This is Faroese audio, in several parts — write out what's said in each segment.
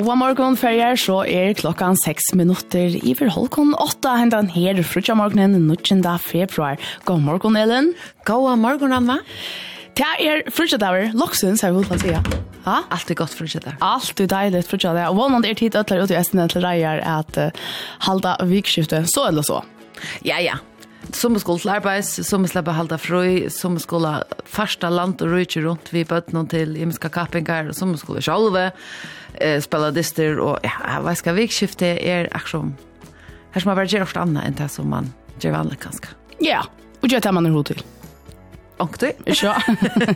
Gåa morgon färger så er klockan 6 minutter i halvkon åtta, hendan her frutja morgonen 19. februar. God morgon Ellen. God morgon Anna. Det er frutja dagar, loksun, så vi vil säga. Ja? Allt är gott frutja dagar. Allt är dejligt frutja dagar. Och vånande er tid ötlar ut i ästena till rejar att uh, halda vikskiftet, så eller så. Ja, ja som skulle til arbeids, som skulle behalda frøy, som skulle farsta land og røyke rundt vi bøtten til imenska kappingar, som skulle sjolve, eh, spela dyster, og ja, hva skal vi skifte er aksjon? Her som man bare gjør ofte annet enn det som man gjør vanlig kanskje. Ja, og gjør det man er hod til. Onkti. Ja.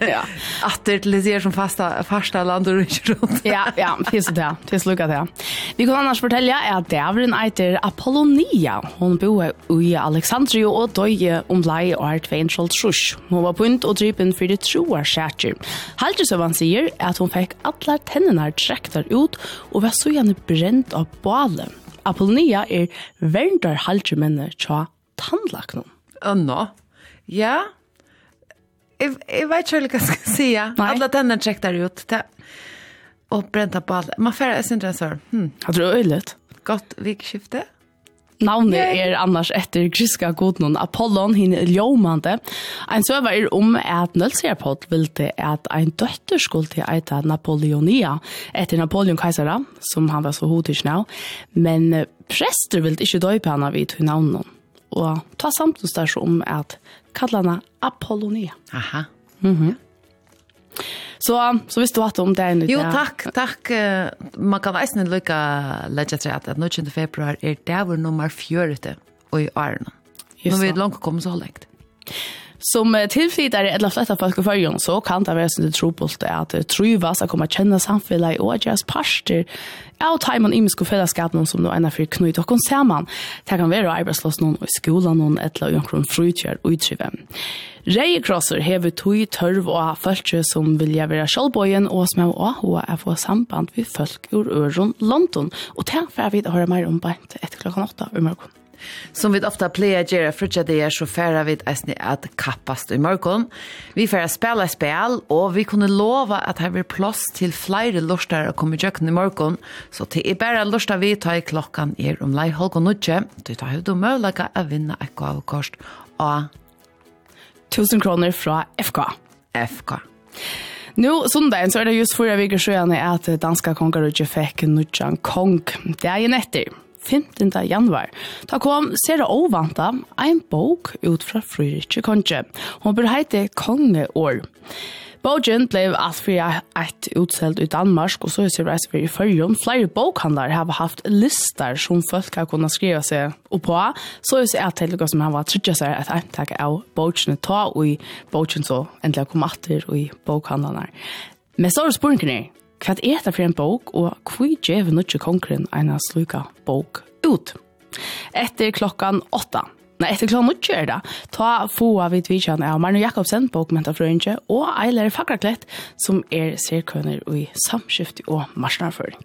ja. Atter til det som fasta fasta land og ikke rundt. ja, ja, det är så det. Det är så lukket det. Vi kan annars fortelle at en eiter Apollonia. Hon bor i Alexandria og døye om lei og er tvein skjold trus. Hun var punt og drypen for det troa skjertjer. Haltersøvan sier at hon fikk atler tennene trekter ut og var så gjerne brent av bålen. Apollonia er verndar haltermenne tja tannlaknum. Anna. Ja, jeg jag vet hva jeg skal si. säga. Alla trekk checkar ut. Det og brenta på allt. Man får jeg synes så. Hm. Har du ölet? Godt vikskifte. Navnet er annars etter griska godnån Apollon, hin ljomande. Ein søver er om at Nølsjapot ville at ein døtter skulle til eita Napoleonia etter Napoleon Kaisera, som han var så hodig nå. Men prester ville ikke døype henne vidt hun navnet. Og ta samtidig om at kallar henne Apollonia. Aha. Mm -hmm. Så så visst du hatt om det ennå. Jo takk, takk. Man kan väl lucka lägga till att nu i februari är det vår nummer 4 och i Arna. Nu vi langt komme så långt som tilflytare eller flyttar folk i förrjun så kan det vara sin trobult att trivas att komma känna samfället och att göras parster av tajman i mysko fällskapen som då ena för knut och samman. Det kan vara arbetslös någon i skolan någon eller i omkring frutjär och utrive. Reikrosser hever tog tørv og har folk som vilja være sjølvbøyen og som er AHA er få samband vid folk ur Øron London. Og til for jeg vil høre mer om beint etter klokken åtta i morgen. Som vi ofta plejer att göra frutja det er så färra vi äsni at kappast i morgen. Vi färra spela spel og vi kunne lova at her blir plass til flere lortar å komme i jöken i morgen. Så til är bara lortar vi tar i klockan er om lei halv og nudje. Du tar huvud och möjliga att vinna ett gavkost av 1000 kroner fra FK. FK. Nu sondagen, så er det just fyra viker sjøene at danska kongarudje fikk nudjan kong. Det er en etter. 15. januar. Da kom Sera Ovanta, ein bok ut fra Fryrikje Konge. Hon bør heite Kongeår. Bogen blev allt för ett utselt i Danmark och så är det rest för i förrum. Flera bokhandlar har haft listar som folk har kunnat skriva sig och på. Så är det att det som har varit trycka sig att antaka av bogen ta och i bogen så äntligen kom att i bokhandlarna. Men så är det spåren Hva er det for en bok, og hva gjør vi ikke konkurren en sluka bok ut? Etter klokkan åtta. Nei, etter klokkan åtta er det. Ta få av vidt vidtjen av Marno Jakobsen, bokmentafrøynge, og Eiler Fakraklett, som er sirkønner i samskift og marsjonarføring.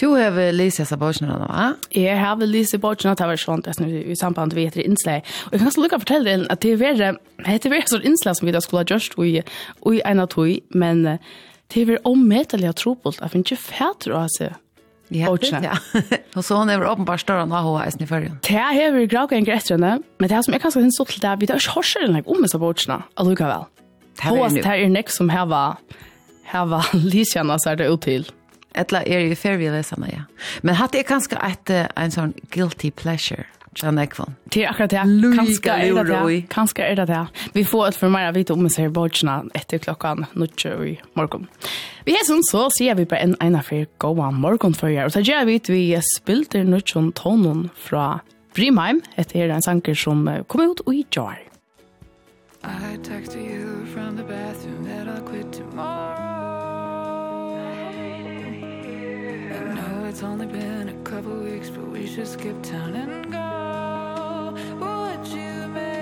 Du har vel lyst disse bøkene nå, va? Jeg har vel lyst disse bøkene, det var sånn at i samband med etter innslag. Og jeg kan også lukke å fortelle deg at det er veldig, det er veldig sånn innslag som vi da skulle ha gjort i, i en av tog, men... Uh, det er omedelig og trobult at vi ikke fæter å ha seg. Ja, ja. og så hun er åpenbart større enn AHS i førjen. Det er hever gravganger etter henne, men det er som jeg kanskje synes til det er, vi har ikke hørt henne om disse bortsene, allikevel. Hås, det er nek som heva, heva lysjene seg det ut til. Etla er jo ferdig leserne, ja. Men hatt er kanskje et, en sånn guilty pleasure Jan Ekvall. Det är akkurat det. Kanske är det det. Kanske är det det. Vi får ett för mer vita om sig borgarna efter klockan 9 i morgon. Vi har sån så ser vi på en ena för goa morgon för er. Och så gör vi vi spilter nutjon tonen från Brimheim. Det är en sanker som kom ut och i jar. I texted you from the bathroom that I'll quit tomorrow I know it's only been a couple weeks but we should skip town and go what you meant.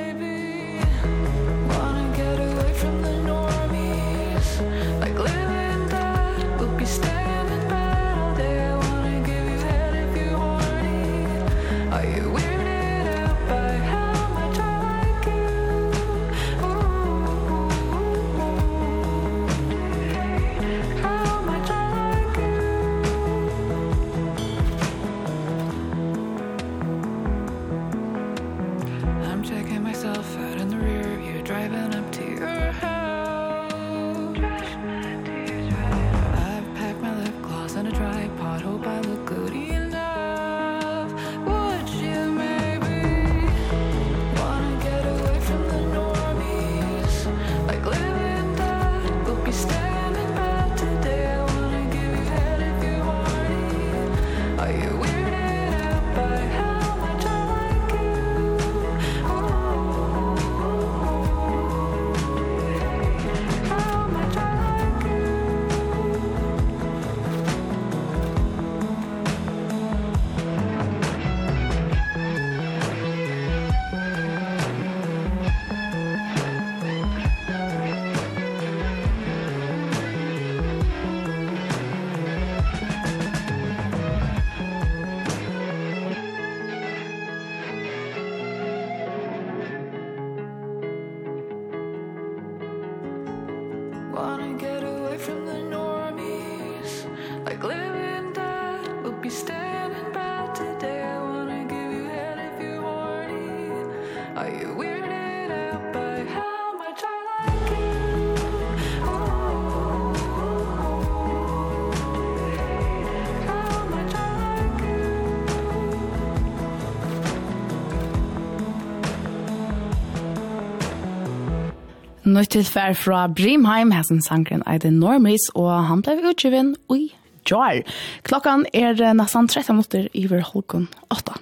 nødt til fær fra Brimheim, hessen sangren Eide Normis, og han ble utgiven i jar. Klokkan er nesten 13 minutter over halvgån 8.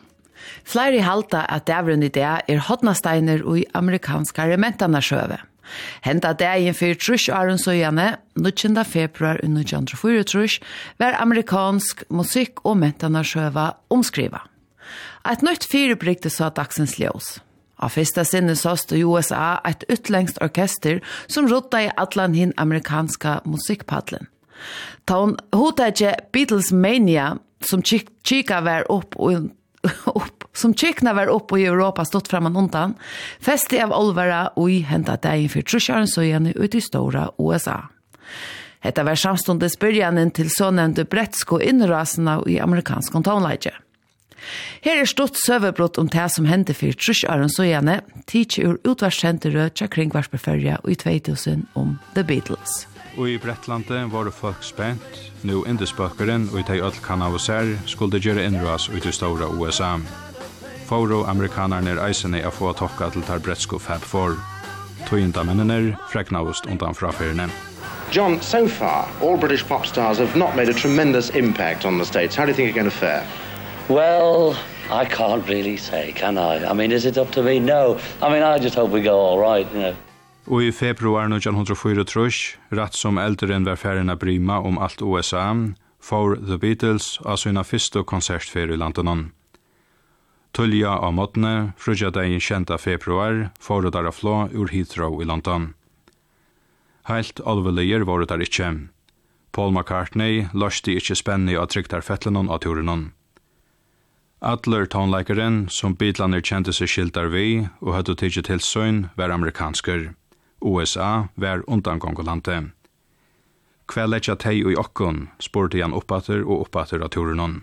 Flere halta at dævren i det er hodnasteiner og i amerikanska rementene sjøve. Henta dagen fyrir trusk Aron Søyane, 19. februar 1904 trus, var amerikansk musikk og mentana sjøva omskriva. Et nytt firebrikte sa dagsens ljøs. Av fyrsta sinne sås i USA ett utlengst orkester som rotta i atlan hin amerikanska musikkpadlen. Ta hon hotage Beatles Mania som kika var upp og upp som kikna var upp i Europa stått framan undan. Festi av Olvara och i henta dagen för trusjaren så igen ut i stora USA. Hetta var samstundes byrjanen til så nevnte bretsko innrasene i amerikansk kontonleidje. Her er stått søvebrott om det som hendte for trusjøren så gjerne, tidsi ur utvarskjentere tja og i 2000 om The Beatles. Og i Bretlandet var det folk spent, nu indespøkeren og i teg öll her, skulle gjøre innrøs ut i stora USA. Foro amerikanerne er eisene er få tokka til tar brettsko fab for. Tøyinda mennene freknavust undan frafyrene. John, so far, all British pop stars have not made a tremendous impact on the States. How do you think you're going to fare? Well, I can't really say, can I? I mean, is it up to me? No. I mean, I just hope we go all right, you know. Og i februar 1934, rett som eldren var ferien av Brima om alt USA, for The Beatles av sina fyrste konsertfer i London. Tullja av måttene, frugja deg i kjenta februar, for å der av flå ur Heathrow i London. Heilt alvelier var det der ikkje. Paul McCartney løste ikkje spennig av trygtar fettlenon av turenon. Adler tonleikeren, som bitlaner kjente seg skiltar vi og hadde tidsi til søgn, var amerikansker. USA var undangongolante. Hva letja tei og i okkon, spurte han oppater og oppater av turenon.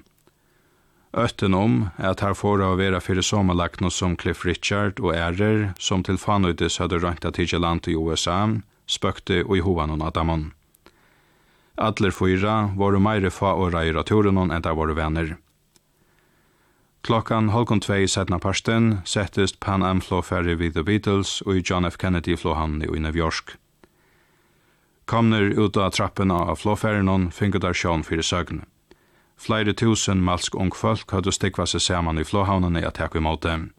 Øtten om at her får av vera fyrir sommerlagno som Cliff Richard og ærer, som til fanøytis hadde røynta tidsi land i USA, spøkte og i hovanon Adamon. Adler fyra var meire fa og reir av turenon enn der var venner. Klokkan halkon tvei setna parsten settest Pan Am flåferri vid The Beatles og i John F. Kennedy flåhann i New York. Komner ut av trappena av flåferrinon fingur der sjån fyrir søgne. Flere tusen malsk ung folk hadde stikva seg saman i flåhavnene at hekk imot dem.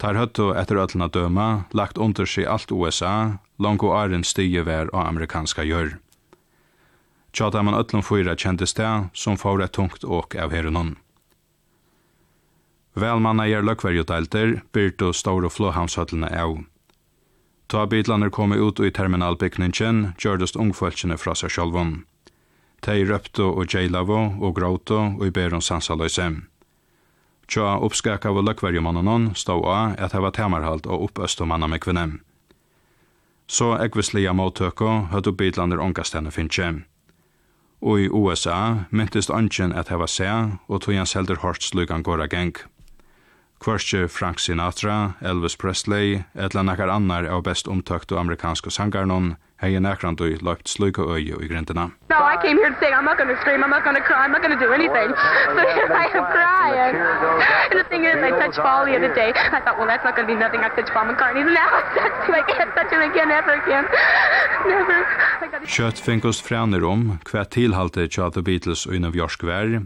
Tar høttu etter öllna døma, lagt under seg alt USA, langt og æren stige vær og amerikanska gjør. Tjata man öllum fyra kjentes det som får et tungt åk av herunon. Velmanna gjer løkverjutelter, byrtu store flåhavnshøtlene av. Ta bitlaner kom ut i terminalbygningen, gjørdest ungfølsene fra seg sjálvun. Tei røptu og djeilavo og gråtu og i berun sansaløyse. Tja oppskakav av løkverjumannanon stod av at hava temarhalt og oppøstumanna med kvinne. Så ekvislia måttøkko høttu bitlander ångastene finnje. Og i USA myntist ønsken at hava se, og tog hans selder hårdt slugan gåra geng. Kvarske Frank Sinatra, Elvis Presley, etla nekkar annar av best omtøkt og amerikanske sangarnon, hei nekran du løpt sluka øye i grindina. No, I came here to say I'm not going to scream, I'm not going to cry, I'm not going to do anything. So here I am crying. And the thing is, I touched Paul the other day. I thought, well, that's not going to be nothing. I touched Paul McCartney. And now I touched him. I can't touch him again, ever again. Never. Kjøtt finkos frænir om hva tilhalte tja The Beatles og New York vær,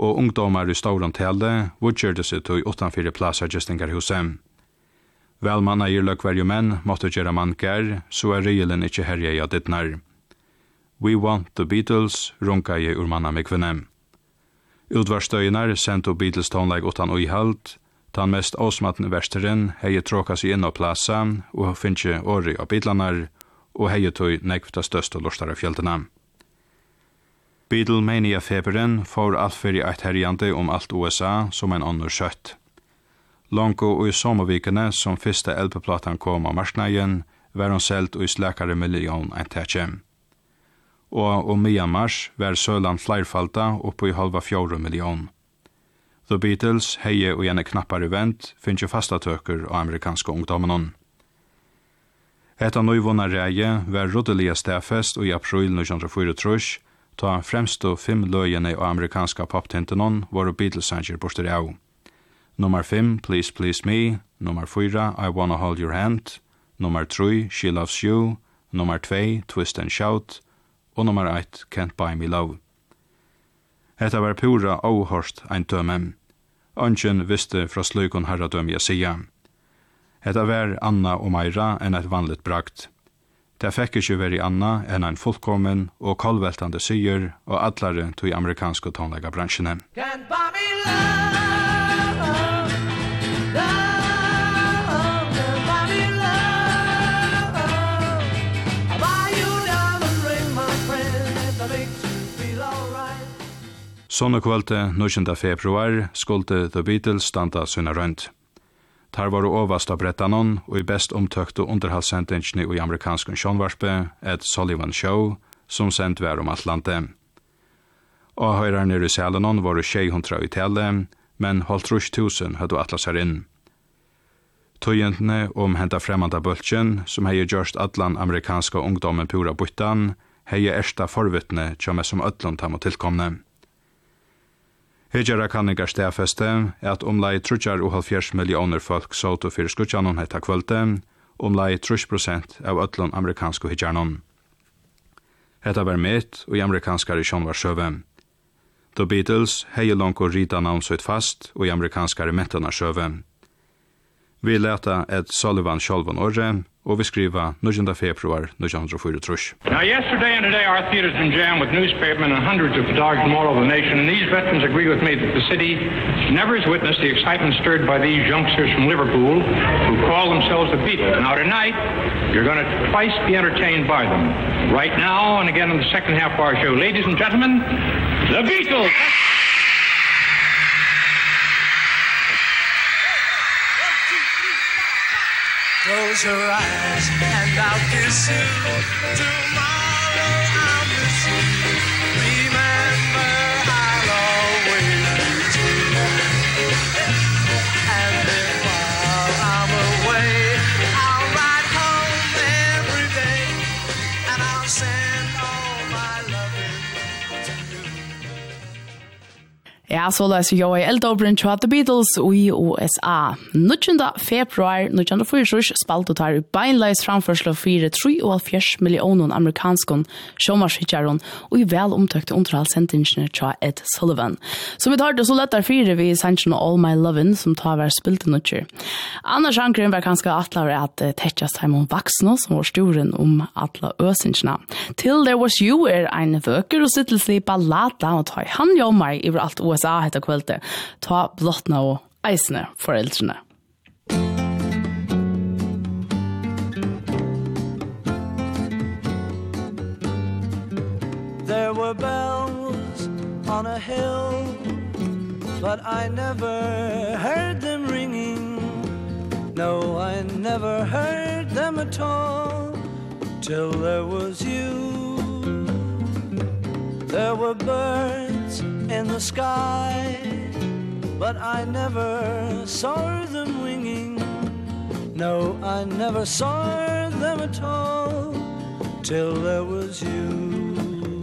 og ungdomar i stauran tale vudgjørte seg til utanfyrir plasa gjestingarhuset. Vel manna gyrla hverju menn måtte gjøre mankar, så er regjelen ikkje herje i dittnar. We want the Beatles, runka i ur manna med kvinnem. Utvarstøynar sendt og Beatles tonleik utan uihalt, tan mest avsmattende versteren heie tråka seg inn og plasa, og finnje åri av Beatlanar, og heie tøy nekvita støst og lortare fjeltena. Beatlemania-feberen får altfyrir eit herjande om alt USA som en annor kjøtt. Longo og i sommervikene som fyrsta LP-platan kom av marsnagen, var hon selt og i slækare million enn tætje. Og om mia mars var Søland flerfalta oppe i halva fjore million. The Beatles heie og gjerne knappare vent finnes jo fasta tøker av amerikanske ungdommen. Hetta nøyvunna reie var roddeliga stafest og i april 1934, ta fremstu fem løgjene av amerikanska poptintenon var Beatlesanger borster av. Nummer 5, Please Please Me. Nummer 4, I Wanna Hold Your Hand. Nummer 3, She Loves You. Nummer 2, Twist and Shout. Og nummer 1, Can't Buy Me Love. Hetta var pura óhorst ein tømme. Ongen visste fra sløykon herradøm jeg sier. Hetta var Anna og Meira enn et vanligt brakt. Det fikk ikkje veri anna enn ein fullkommen og kolveltande syr og atlare til amerikanske tonleggarbranskene. Can't buy me love, love. Sånne kvalte 19. februar skulle The Beatles standa sunna rundt. Tar var ovast av brettanon og i best omtøkte underhalssendingene i amerikanskun sjånvarspe, et Sullivan Show, som sendt var om Atlante. Og høyrar nere i Salenon var det 600 i tale, men holdt rush tusen høyde atlasar inn. Tøyentene om henta fremmanda bultjen, som hei gjørst atlan amerikanska ungdommen pura byttan, hei ersta forvittne tja som ötlund tam og tilkomne. Hedjara kanningar stafeste at omlai trutjar og halvfjers millioner folk sautu fyrir skutjanon hetta kvölde, omlai trus prosent av ötlun amerikansku hedjarnon. Hetta var mitt og amerikanskar i sjón var sjøve. The Beatles hei langt og rita navn søyt fast og i amerikanskar i mentana sjøve. Vi leta et Sullivan sjolvan orre, og vi skriva 9. februar 1904. Now yesterday and today our theater's been jammed with newspapermen and hundreds of dogs from all over the nation and these veterans agree with me that the city never has witnessed the excitement stirred by these youngsters from Liverpool who call themselves the Beatles. Now tonight you're going to twice be entertained by them. Right now and again in the second half of our show. Ladies and gentlemen, the Beatles! Close your eyes and I'll kiss you. Tomorrow I'll Ja, så løs jo i Eldobren til The Beatles i USA. 19. februar 1944 spalt og tar i beinleis framførsel av 4,3 millioner amerikanskon sjåmarskytjeren og i vel omtøkte underhalsendingene til Ed Sullivan. Så vi tar det så lett der fire vi sendingen All My Lovin' som tar hver spilte nødtjer. Annars ankeren var kanskje atlaver at tettjas Simon Vaksno som var storen om atla øsingene. Till There Was You er en vøker og sittelslig ballata og tar han jo meg i alt USA USA hetta kveldet, ta blottna og eisne foreldrene. There were bells on a hill But I never heard them ringing. No, I never heard them at all Till there was you. There were birds in the sky But I never saw them winging. No, I never saw them at all Till there was you.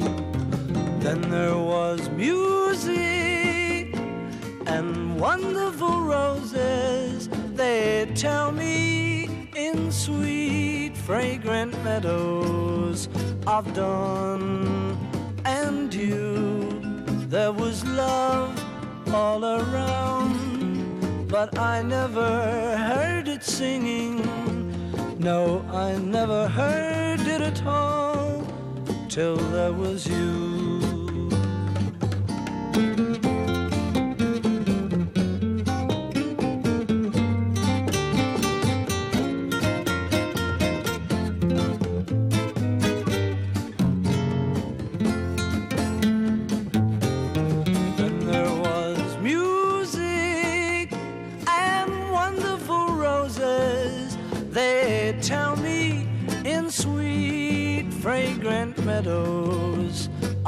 Then there was music And wonderful roses. They tell me in sweet fragrant meadows Of dawn and dew there was love all around but I never heard it singing. No I never heard it at all till there was you.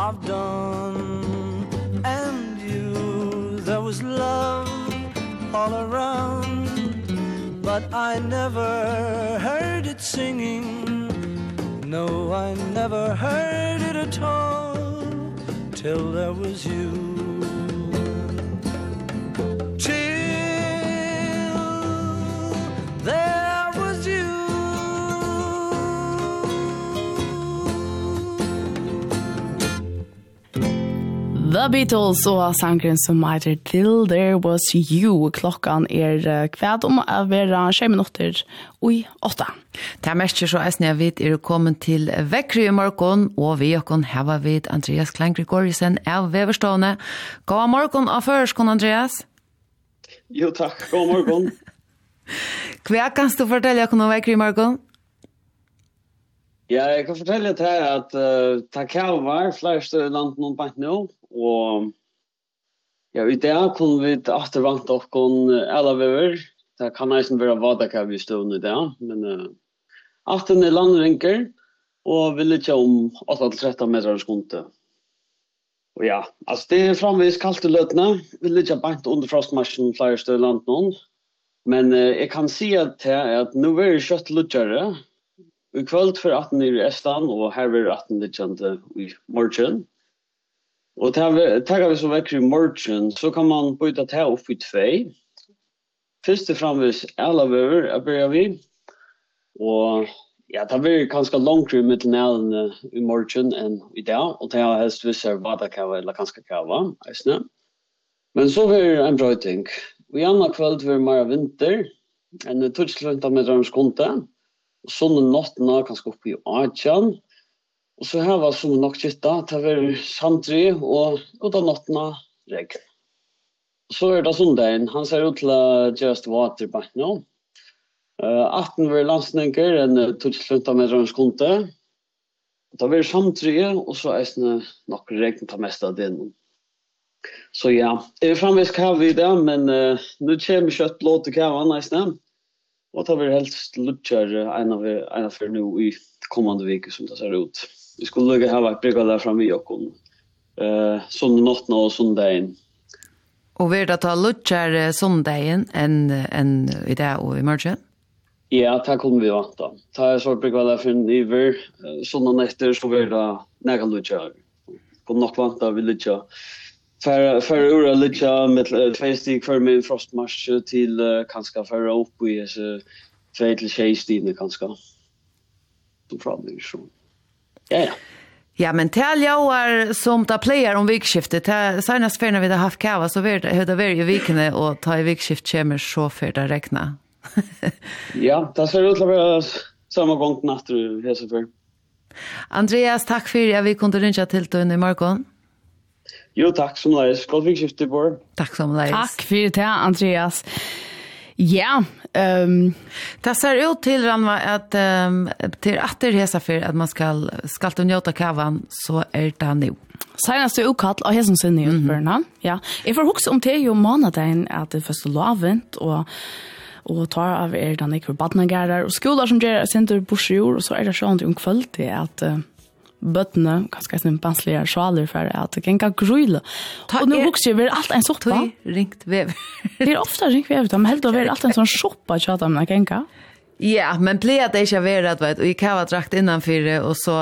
I've done. And you there was love all around. But I never heard it singing. No I never heard it at all till there was you. The Beatles og sangren som heter Till There Was You. Klokkan er kvæd om å være 20 minutter i 8. Det er mest så jeg snøy vidt er kommet til Vekry i morgen, og vi og kan heve vidt Andreas Klein-Gregorisen av Veverstående. God morgen av førskånd, Andreas. Jo, takk. God morgen. Hva kan du fortelle om Vekry i morgen? Ja, jeg kan fortelle til at uh, det kan være flest land noen bant nå og ja, i dag kunne vi etter vant okkon alle vever. Det kan nesten være hva det kan vi stående i det, men uh, etter er landvinker, og vi ikke om 8-13 meter skunte. Og ja, altså det er framvis kaldt i løtene, Vi ikke bant under frostmarsjen flere større land noen, men uh, jeg kan si at, at nå er det kjøtt luttjere, i kvöld for 18 i Estan, og her er 18 litt i morgen. Och tar vi så veckor i morgon så kan man byta till off i två. Först och framvis alla över att börja vi. Och ja, det blir ganska långt i mitten av i morgon än i dag. Och det har helst vissa vadakava eller ganska kava. Eisne. Men så blir det en bra ting. Vi andra kväll blir det mer vinter. En tutslunta med drömskonta. Och sånne nattene kanskje oppe i Adjan. Og så her var som nok kytta, det var samtry og utan nottna regn. Så er det sondagen, han ser ut til å gjøre vater på nå. Uh, 18 var landsninger, en tutslunt av med en. Det var samtry, og så er det nok regn på mest av det nå. Så ja, det er fremvis kav i det, men uh, nå kommer kjøtt låt til kavan, nesten. Og det var helst lutsjer en av, en av for nå i kommande vik som det ser ut vi skulle lukka hava et brygga der framme i okkom. Uh, sundag natten og sundagen. Og vil det ta lutsjer lukkjær dagen enn en i dag og i morgen? Ja, det kommer vi vant da. Det er så brygga der for i iver. Sundag netter så vil det nega lutsjer. Kom nok vant da vi lutsjer. För för ura lite med två steg för min frostmarsch till uh, kanske för upp i så två till sex steg kanske. Då framgår så. Ja, ja. Ja, men till jag som ta player om vikskiftet. Ta senast för när vi har haft kava så vet det hur det var ju vikne och ta i vikskift kommer så för det räkna. ja, det ser ut att vara samma gång natt du hälsar för. Andreas, tack för att vi kunde ringa till dig i morgon. Jo, tack som läs. Gott vikskiftet på. Tack som läs. Tack för det, Andreas. Ja, ehm det ser ut till Ranva att um, till att det resa för att man skall skall ta njuta kavan så är det nu. Senast är ukall och hesen sen i Bernard. Ja, jag får huxa om det ju månaden att det första lovent och og tar av er den ikke for badnagærer og skoler som gjør sin tur borsjord, og så er det sånn om kvöld til at uh, bøttene, kanskje sin banslige sjaler for at det kan grøyle. Og nå husker jeg, vi er alt en soppa. Tøy, ringt vev. det er ofte ringt vev, men helt og vi er alt en sånn soppa tjata men jeg kan Ja, men ble at det ikke er at vet, og jeg kava drakt det og så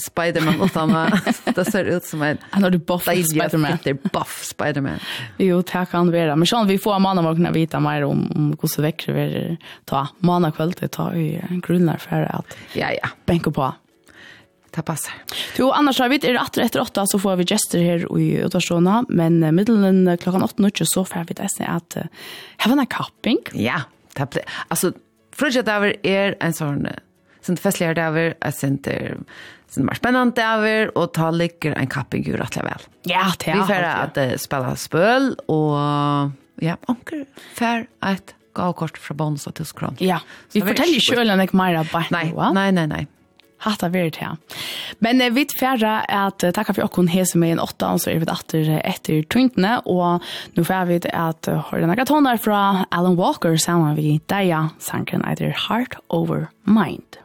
Spider-Man åtta meg, det ser ut som en... Han har du buff Spider-Man. Det er buff Spider-Man. Jo, det kan være. Men sånn, vi får mannen vår kunne vita mer om, om hvordan vekker vi ta manna kvöld, ta i grunnlar for at... Ja, ja. Benke på det passa. Jo, annars har vi er atter etter åtta, så får vi gester her i Utorsjona, men middelen klockan åtta nødt, så får vi det at uh, have en kapping. Ja, det ble, altså, frugjedaver er en sånn, sånn festligere daver, jeg center sånn mer spennende daver, og ta ligger en kapping jo rettelig vel. Ja, det er. Vi får at uh, spille spøl, og ja, anker, fer et gavkort fra bonus og tuskron. Ja, vi forteller ikke själva ikke mer av bare. Nei, nei, nei, nei hatt av verit her. Men eh, vi færre er at uh, takk for okken hese med en åtta, och så är vi etter, efter tøyntene, Och nu får vi att uh, høyre noen toner fra Alan Walker sammen med Daya sangen etter Heart Over Mind.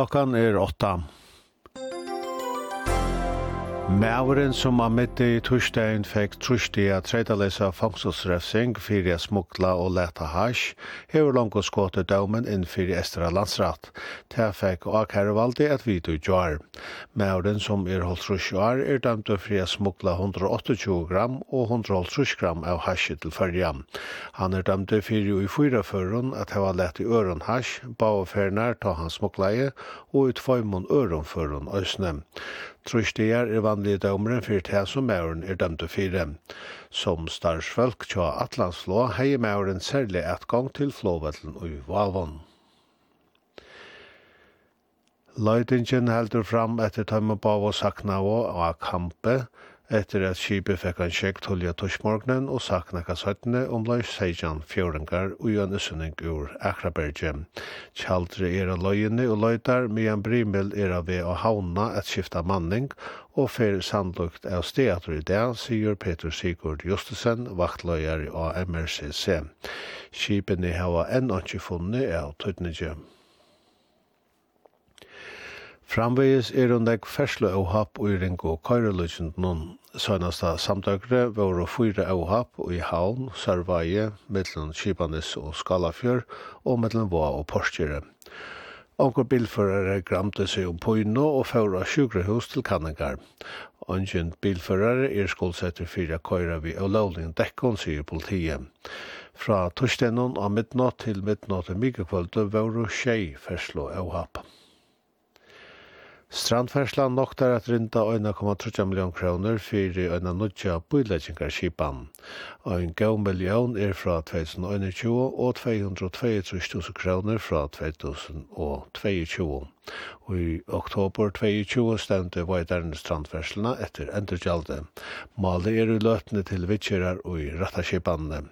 klokkan er åtta. Mæveren som han mitt i torsdagen fikk trusdi at tredalesa fangselsrefsing fyrir smukla og leta hash, hever langt og skåte daumen inn fyrir estra landsratt. Ta fikk akhervaldi at vidu jar. Mæveren som er holdt trus er dømt fyrir smukla 128 gram og 130 gram av hash til fyrja. Han er dømt fyrir i fyra førun at heva let i øron hash, baufernar ta han smuklaie og ut feimun øron førun òsne. Trøystegar er vanlige dømeren for det som mauren er dømt fire. Som starsfølk tja Atlanslå heier mauren særlig etgang til flåvettelen og Valvån. Løytingen heldur fram etter tømme på å sakna og av kampe, etter at skipet fikk en sjekk tullja torsmorgnen og sakna kassettene om løy seijan fjøringar og gjønne sunning ur Akraberge. Kjaldre er av løyene og løytar, medan Brimel er av ved å havna at skifta manning og fer sandlukt av steater i det, sier Peter Sigurd Justesen, vaktløyar av MRCC. Skipene hava enn ikke funnet av tøytningje. Framvegis er hun deg fersle og happ og ringo og køyreløsjent noen Søgnasta samtøkere var å fyra og i havn, Sørveie, mellom Kibanis og Skalafjør, og mellom Vå og Porskjøre. Onkur bilførere gramte seg om poino og føra sjukrehus til Kanningar. Ongen bilførere er skuldsetter fyra køyre vi ulovlig dekkon, sier politiet. Fra torsdenon av midnatt til midnatt i var varu tjei ferslo avhap. Strandfærslan noktar at rinda 1,3 million kroner fyrir øyna nutja bøyleggingarskipan. Og gau million er fra 2021 og 222.000 kroner fra 2022. Og i oktober 2020 stemte Vajdaren strandferslene etter endurgjalde. Mali er i løpene til vitsjerar og i rattaskipanne.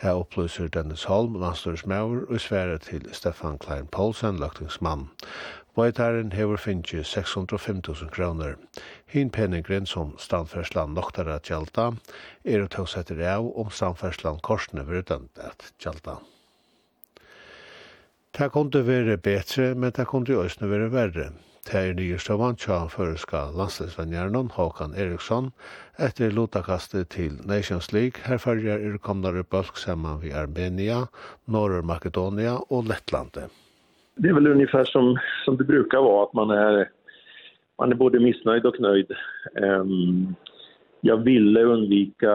Det opplyser Dennis Holm, landstørsmauer, og svære til Stefan Klein Poulsen, løktingsmann. Vajtaren hever finnje 605.000 kroner. Hinn penningren som standferslan at tjalta er å tåsetter av om standferslan korsne vrudant at tjalta. Det kunne være bedre, men det kunne også være verre. Det er nye støvann tja føreska landsleisvenjernon Håkan Eriksson etter lotakastet til Nations League her følger er komnare bølg saman vi Armenia, Norr-Makedonia og Lettlandet det är väl ungefär som, som det brukar vara att man är, man är både missnöjd och nöjd. Um, jag ville undvika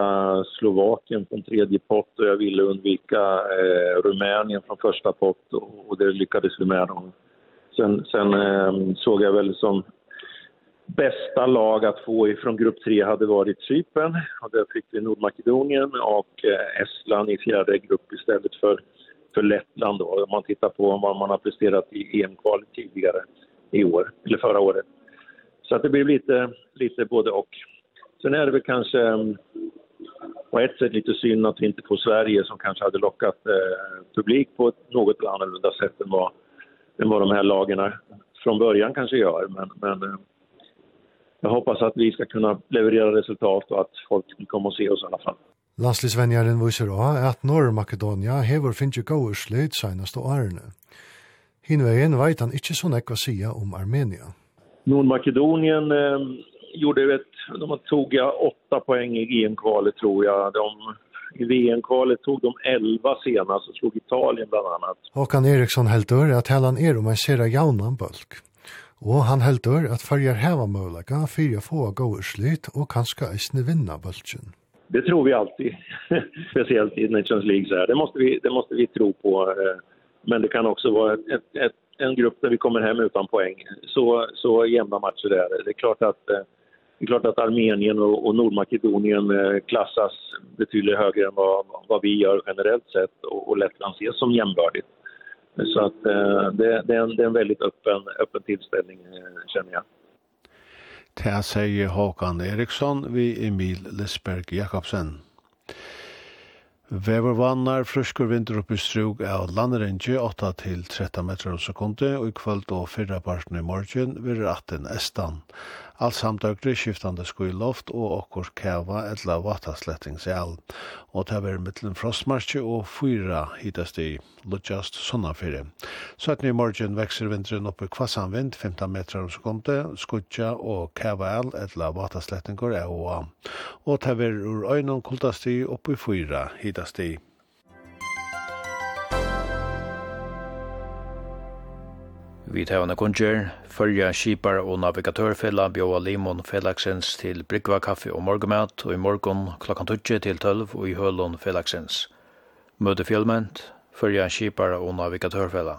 Slovakien från tredje pott och jag ville undvika eh, Rumänien från första pott och, och det lyckades vi med dem. Sen, sen eh, såg jag väl som bästa lag att få ifrån grupp 3 hade varit Cypern och där fick vi Nordmakedonien och eh, Estland i fjärde grupp istället för för Lettland då, om man tittar på vad man har presterat i EM-kvalet tidigare i år, eller förra året. Så att det blir lite, lite både och. Sen är det väl kanske på ett sätt lite synd att vi inte får Sverige som kanske hade lockat eh, publik på ett något annorlunda sätt än vad, än vad de här lagarna från början kanske gör. Men, men eh, jag hoppas att vi ska kunna leverera resultat och att folk kommer att se oss i alla fall. Landslisvenjaren viser også at Norr-Makedonia hever finnes gode slit og årene. Hinveien vet han ikke sånn ekva sida om Armenia. Nordmakedonien eh, gjorde ett, de tog ja, åtta poäng i VM-kvalet tror jag. De, I VM-kvalet tog de elva senast och slog Italien bland annat. Håkan Eriksson heldur at Hellan er om en sera jaunan bulk. Og han heldur at fyrjar heva mølaka fyrir få slit og kanska eisne vinna bulken. Det tror vi alltid, speciellt i Nations League. Så här. Det, måste vi, det måste vi tro på. Men det kan också vara ett, ett, en grupp där vi kommer hem utan poäng. Så, så jämna matcher där. Det är klart att, det är klart att Armenien och, och Nordmakedonien klassas betydligt högre än vad, vad vi gör generellt sett. Och, och Lettland ses som jämnbördigt. Så att, det, det, är en, det är en väldigt öppen, öppen tillställning känner jag. Det sier Håkan Eriksson vi Emil Lisberg Jakobsen. Vever vannar fruskur vindur oppi strug av landrengi 8 til 13 meter og sekundi og i kvöld og fyrra parten i morgen virur 18 estan. Alt samt døgri skiftande skuiloft og okkur kæva etla vattaslettingsjall. Og det var mittlen frostmarsje og fyra hitast i Lodjast Sonnafyrre. 17. i morgen vekser vinteren kvassan vind, 15 meter om sekunde, skutja og kæva el etla vattaslettingur er og Og det var ur øynon kultast i oppe fyra hitast i Vi tar henne kunnskjer, følge skipar og navigatørfella bjåa limon felaksens til brygva kaffe og morgemat, og i morgon klokkan 12 til 12 og i hølon felaksens. Møte fjellment, følge skipar og navigatørfella.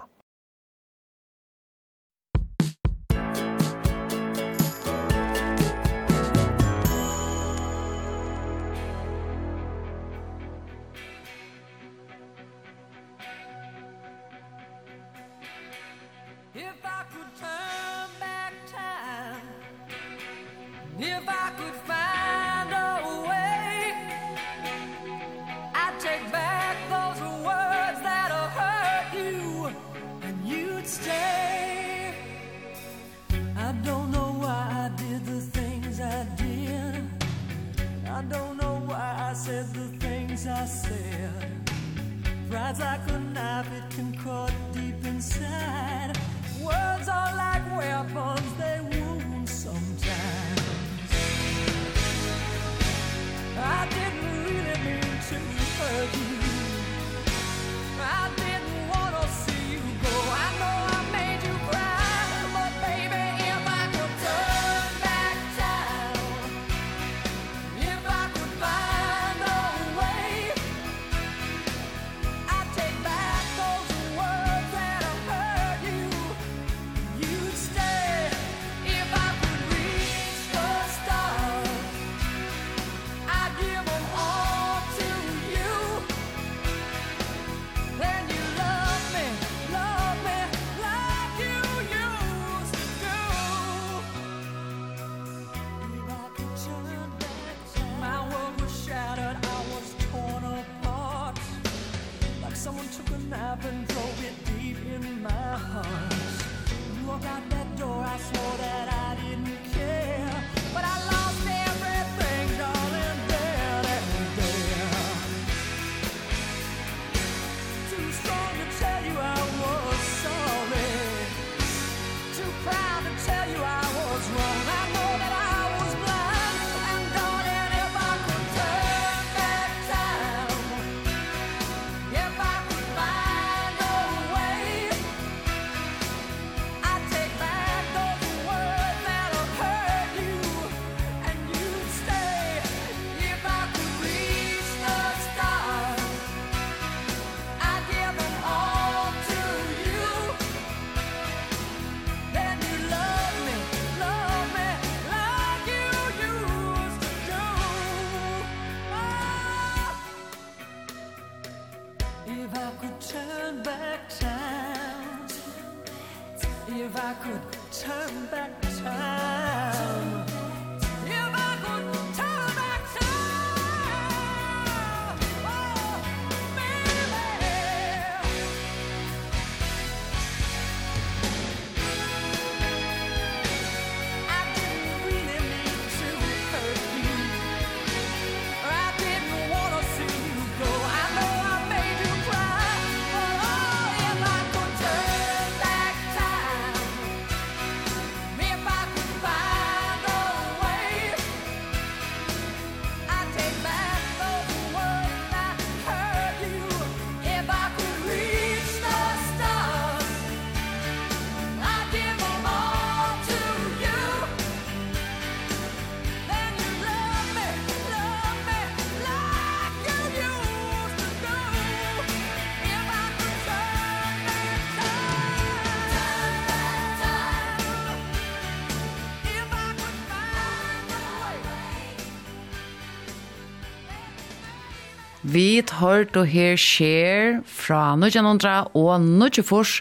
vi hørt og her skjer fra 1900 og 1940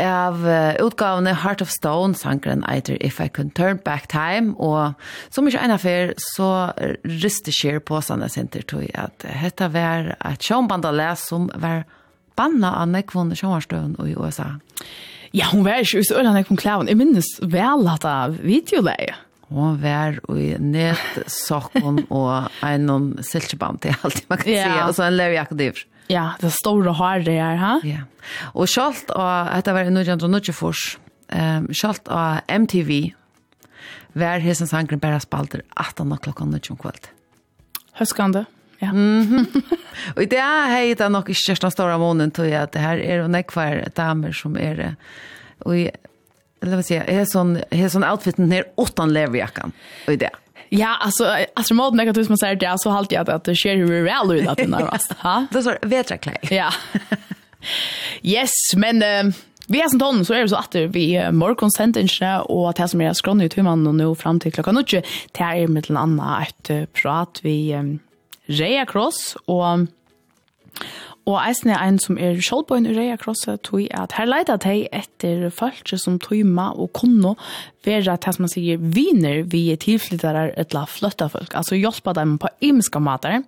av utgavene Heart of Stone, sangren eiter If I Can Turn Back Time, og som ikke ene før, så rister skjer på Sanne Sinter, tog at dette var et sjånband av les som var banna av nekvån sjånvarstøven i USA. Ja, hun var ikke i Sørlandet, hun klaven. Jeg minnes vel at det videoleie. Og han var i nedsokken og en silkeband, det er man kan yeah. si. Og så en levjakke dyr. Ja, det er store håret her, ha? Ja. Og selv, av, dette var i 1994, um, selv av MTV, var hesen sangren bare spalter 18 klokka 19 kvöld. Høskande. Ja. Mm -hmm. og i det hei det nok ikke største store månen, tror jeg, at det her er jo nekvar damer som er, og i eller vad säger, är sån är sån outfiten ner åttan leverjackan. Och det. Ja, alltså alltså moden är att man säger det så halt jag att det sker hur väl ut att den där va. Ha? Det så vetraklä. Ja. Yes, men uh, vi är sån ton så är det så att vi uh, morgonsentensen och att här som är skronny ut hur man nu fram till klockan 9 det här är med en annan ett prat vi um, Rea Cross och Og eisen er en som er sjålbøyen i Reia Krosset, tog at her leida de etter folk som tøyma og kunne være til som man sier viner vi er tilflyttere eller flytta folk. Altså hjelpa dem på imiske mater,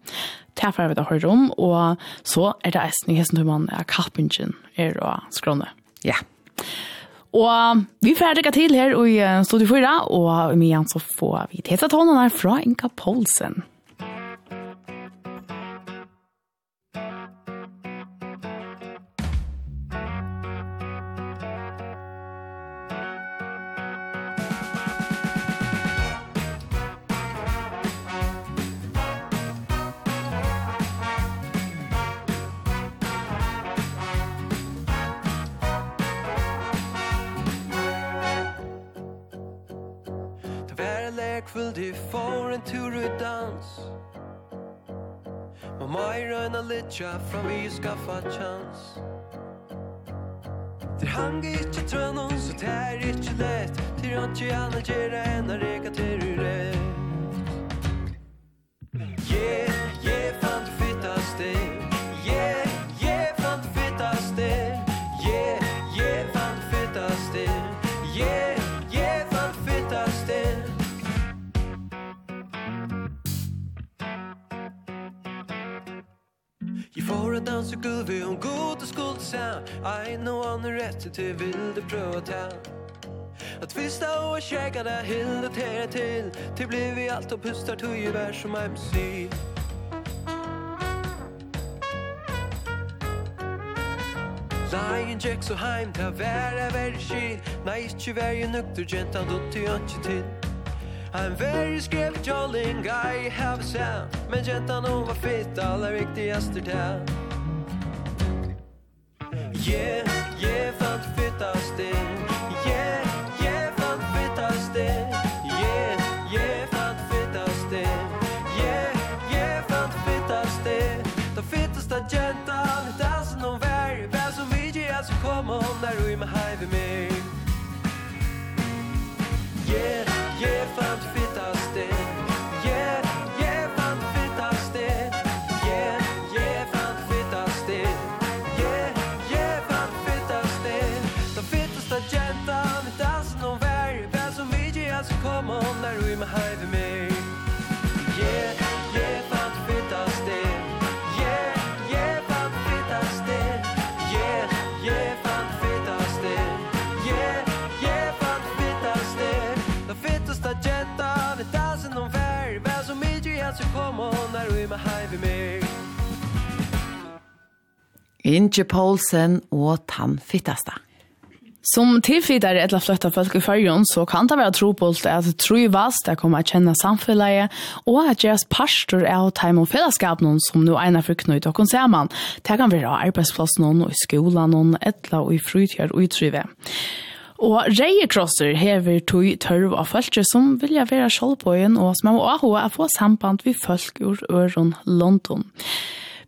Det er vi da hører om, og så er det eisen i hesten tøyman er kappingen er å skråne. Ja. Og vi får rekke til her i Studio 4, og med igjen så får vi tesa tonene fra Inka Poulsen. til vil du prøve å ta At Att fista och käka där hilda till til. Til blir vi allt och pustar i vær som MC Lion Jack så heim ta värre värre skil. Nej, inte värre nukter gentan dutt, till jag til. Till I'm very scared jolling, guy have a sound. Men gentan hon var fit alla viktigaste där Yeah, yeah, fant fit as Yeah, yeah, fant fit as Yeah, yeah, fant fit as Yeah, yeah, fant fit as det Da gentan Det som hon vär Vem som vid ger så kommer hon där mig Yeah, yeah, fit Inge Poulsen og Tannfittasta. Som tilfidare eller flytta folk i fyrjon så kan det være trobult at trivast at kommer at kjenne samfunnet og at deres pastor er å ta imot fellesskap noen som nå egnar for knøyt og konserman. Det kan være arbeidsplass noen og i skolan noen eller i fritgjør og i. Og reiekrosser hever tog tørv av folk som vilja være sjålbøyen og som er å ha å få samband vi folk ur øron London.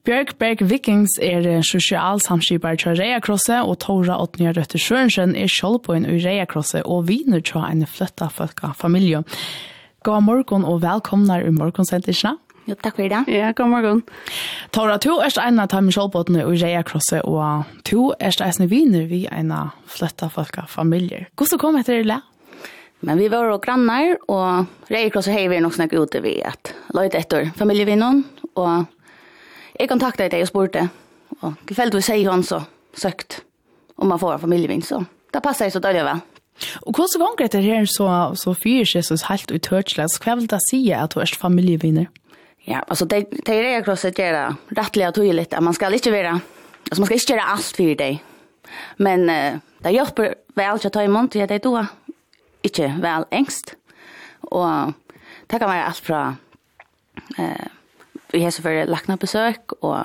Bjørkberg Vikings er sosial samskipar til Reia Krosse, og Tora Otnia Røtter Sørensen er kjølpåen i Reia Krosse, og viner til en flytta folka familie. God morgon og velkomna i morgensentisjene. Jo, takk for det. Ja, god morgen. Tora, du er en av dem sjølvpåene i Reia Krosse, og du er en viner vi en av flytta folka familie. Hvordan kom etter det? Men vi var og grannar, og Reia Krosse har vi nok snakket ute vi at løyde etter familievinnen, og Jeg kontaktet deg og spurte, og du sier han så søkt om man får en familjevin, så det passer jeg så dårlig vel. Og hvordan ganger etter her så, så fyrer Jesus helt ut hørtselig, så hva vil det si at du er familievinner? Ja, altså det, det er det krosset gjør rettelig og tydelig, at man skal ikke være, altså man skal ikke gjøre alt for deg. Men uh, det hjelper vel ikke å ta emot for det er da ikke vel engst. Og det kan være alt fra eh, vi har så för lackna besök och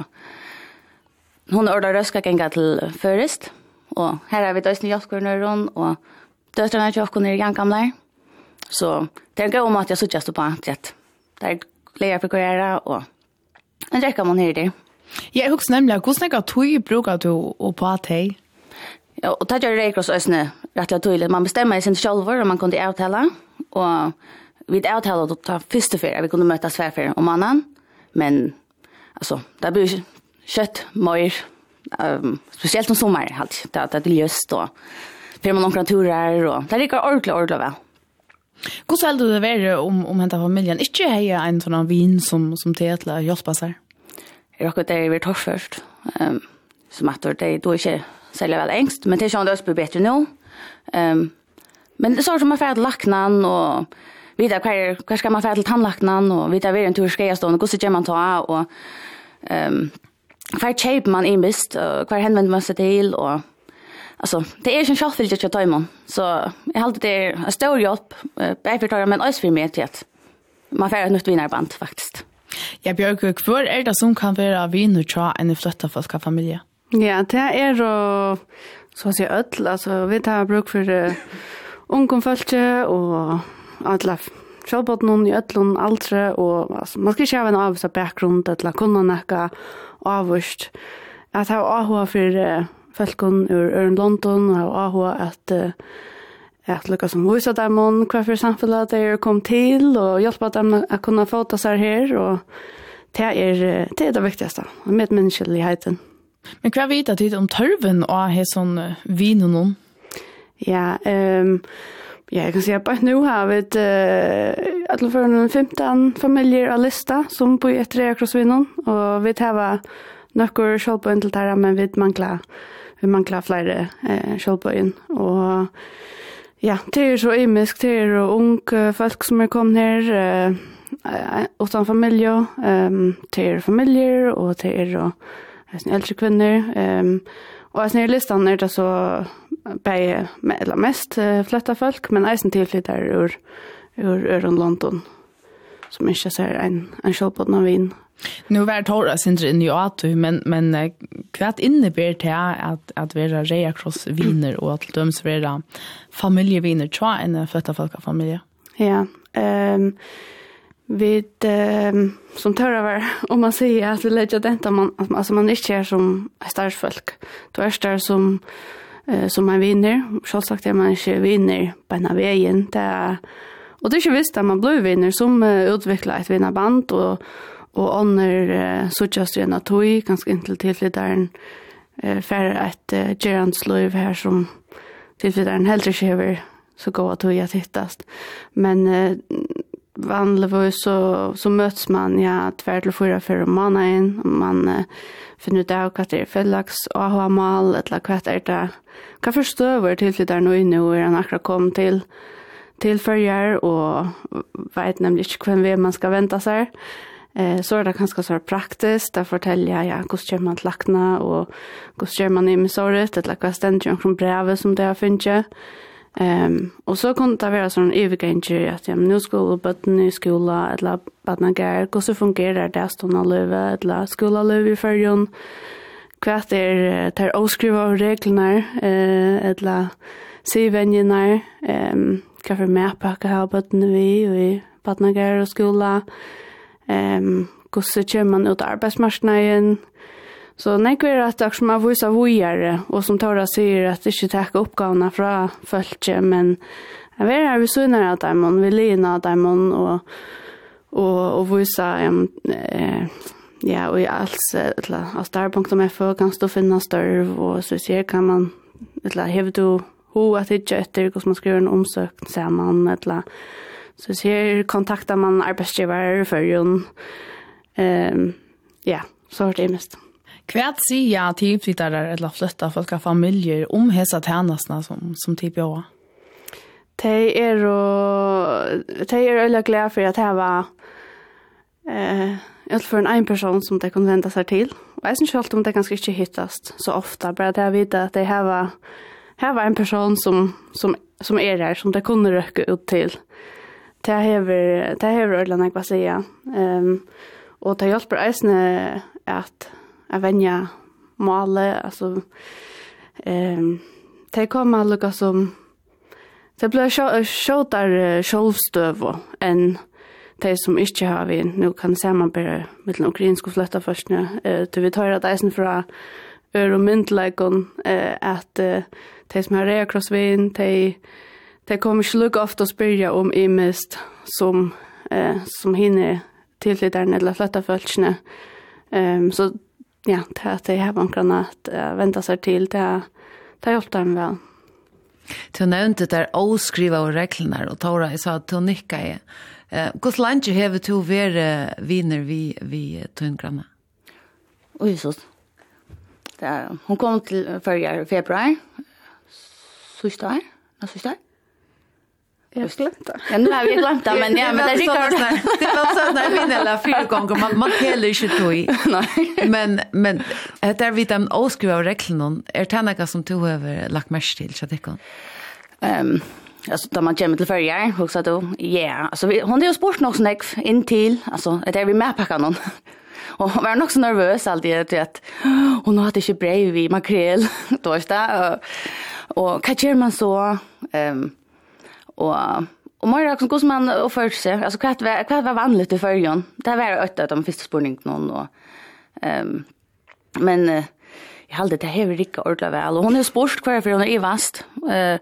hon ordar röska gänga till förrest och här har vi dösn jaskor och döttrarna jag kunde i gamla så det går om att jag suttit på att där lägger för göra och en dräcka man här det Jag husker nämligen, hur snäcka tog bruker du och på att hei? Ja, och det gjør det kross rett og tydligt. Man bestämmer sig selv om man kunde avtale, Och vi avtalade å ta første färd, vi kunde mötas tvärfärd om mannen, Men alltså där blir kött mer um, speciellt om sommaren halt. Det det ljus då. För man några turer och det ligger ordla ordla väl. Hur skulle det vara om om henta familjen inte heja en sån vin som som tätla hjälpa sig? Jag har det vi tar först. Ehm um, som att det då inte sälja väl ängst, men det känns det bättre nu. Ehm um, men det så som man får lacknan och vita hva, hva skal man fære til tannlaknan, og vita hver en tur skreiastående, hvordan gjør man ta, og um, hva kjøper man i mist, og hva henvender man seg til, og Alltså, det är ju en självfyllt att jag tar imon. Så jag har alltid det är en stor hjälp. Jag förklarar men också för mig till att man får ett nytt vinnarband faktiskt. Ja, Björk, hur er det som kan være vinner til en flytta folk av familje? Ja, det är ju så å si, öll. Alltså, vi tar bruk för uh, ungdomfölke och alla självbot någon i öllon aldre och alltså, man ska köra en av så bakgrund att kunna näka avvist att ha AHA för uh, Falcon ur Ørn London och AHA att uh, at lukka som husa dem om hva for samfunnet at er kom til, og hjelpa dem å kunne få ta seg her, og det er det, er det viktigste, og med menneskeligheten. Men hva vet du om tørven og hva er sånn vinen om? Ja, um, Ja, jag kan säga att nu har vi et uh, alle alla noen 15 familjer av lista som bor ett tre krossvinnon och vi tar några kjølpøyen til där men vi mangler, vi mangler flere eh, kjølpøyen. och ja, det är så imisk, det er jo unge folk som er kommet här eh, utan um, ehm er familier, familjer och er och äldre kvinnor ehm um, Og altså, i listan er det så med eller mest fletta folk, men eisen tilflytter ur, ur Øren London, som ikke ser en, en kjølpåten av vin. Nu var Tora sindre inn i Atu, men, men hva innebär det at, at vera reia kross viner og til døms vera familjeviner tja en fletta folk av familie? Ja, ehm um, vi eh, som törrar om man säger att vi lägger detta man alltså man är inte som starsfolk. Då är det som eh, som man vinner. Själv sagt är man inte vinner på en av vägen. Det er, och det är ikke visst att man blir vinner som uh, utvecklar ett vinnarband och och ånder uh, sådjas igjen av tog, ganska intill tillfällaren uh, för et uh, gerandslöv här som tillfällaren ikke skrever så går att höja tittast. Men uh, vanligvis så, så möts man ja, tvær til fyra fyrir måneden, og man uh, finner ut av hva det er fellags AHA-mal, eller hva det er det. Hva forstøver tilflytter nå inne og er han akkurat kom til, til følger, og vet nemlig ikke hvem vi man skal vente seg. Eh, så er det ganska så praktiskt att fortälja ja, hur ska man lackna och hur ska man i misåret, eller hva stender från brevet som det har finnet. Ehm och så kunde det vara sån övergång att jag men nu skulle button ny skola eller barna går hur så fungerar det att stå löva eller skola löva i förjon kvart är tar oskriva reglerna eh eller se vänjerna ehm kan för mer packa här button vi och barna går och skola ehm hur så kör man ut arbetsmarknaden Så nekve er at det som er vise vujere, og som Tora sier at ikke takke oppgavene fra følge, men jeg vet her vi sønner av dem, vi lina av dem, og, og, og vise um, eh, ja, og i alls, etla, av star.fo kan stå finna størv, og så sier kan man, etla, hever du ho at ikke etter hvordan man skriver en omsøkt sammen, etla, så sier kontakter man arbeidsgiver i førjen, um, ja, så har det mest. Mm. Kvært sier tilflyttere eller flytta folk av familjer om hesa tjenestene som, som tilbjør? De er og de er veldig glad for at jeg var eh, for en egen person som de kunne vente seg til. Og jeg synes selv om det ganske ikke hittast så ofte, bare at jeg vet at de her var, her var en person som, som, som er her, som de kunne røkke ut til. Det hever, det hever Ørland, jeg bare sier. Um, og det hjelper eisene at jeg venja male, altså, um, det kommer lukka som, det blir sjåtar sjålvstøv enn de som ikke har vi, nu kan se man bare med den ukrainske fløtta først, nå, til vi tar at eisen fra øre og myndleikon, at de som har reakrossvin, de, de kommer ikke lukka ofte å spyrja om imist som, uh, som hinner tilflytterne eller flytteforskene, Um, så ja, det att det här bankarna at uh, vända seg til, det det hjulpet dem vel. Du nevnte der avskriva og reglene, og Tora, jeg sa at du nikka i. Uh, Hvordan langer hever du vært viner vi, vi tøyngrannet? Oi, så. Det er, hun kom til førre i februar, sørste her, sørste her. Jag har glömt det. Ja, nu har vi glömt det, men ja, men det rikar det. Det var så där min eller fyra gånger man man heller inte tog. Nej. Men men det är vi den oskriva regeln är det som tog över lagt mest till så det kan. Ehm Alltså då man kommer till förra och så då ja, alltså vi, hon det ju sport nog snack in till alltså det är vi med packa någon. Och var nog så nervös alltid att att hon hade inte brev i makrel då är det och vad gör man så ehm och Och mer också som man och för sig. Alltså kvart var vad var vanligt i förrjon. Det var åtta de första spårning någon och ehm um, men uh, jag hade det här rika ordla väl och hon är sport kvar för hon är vast. Eh uh,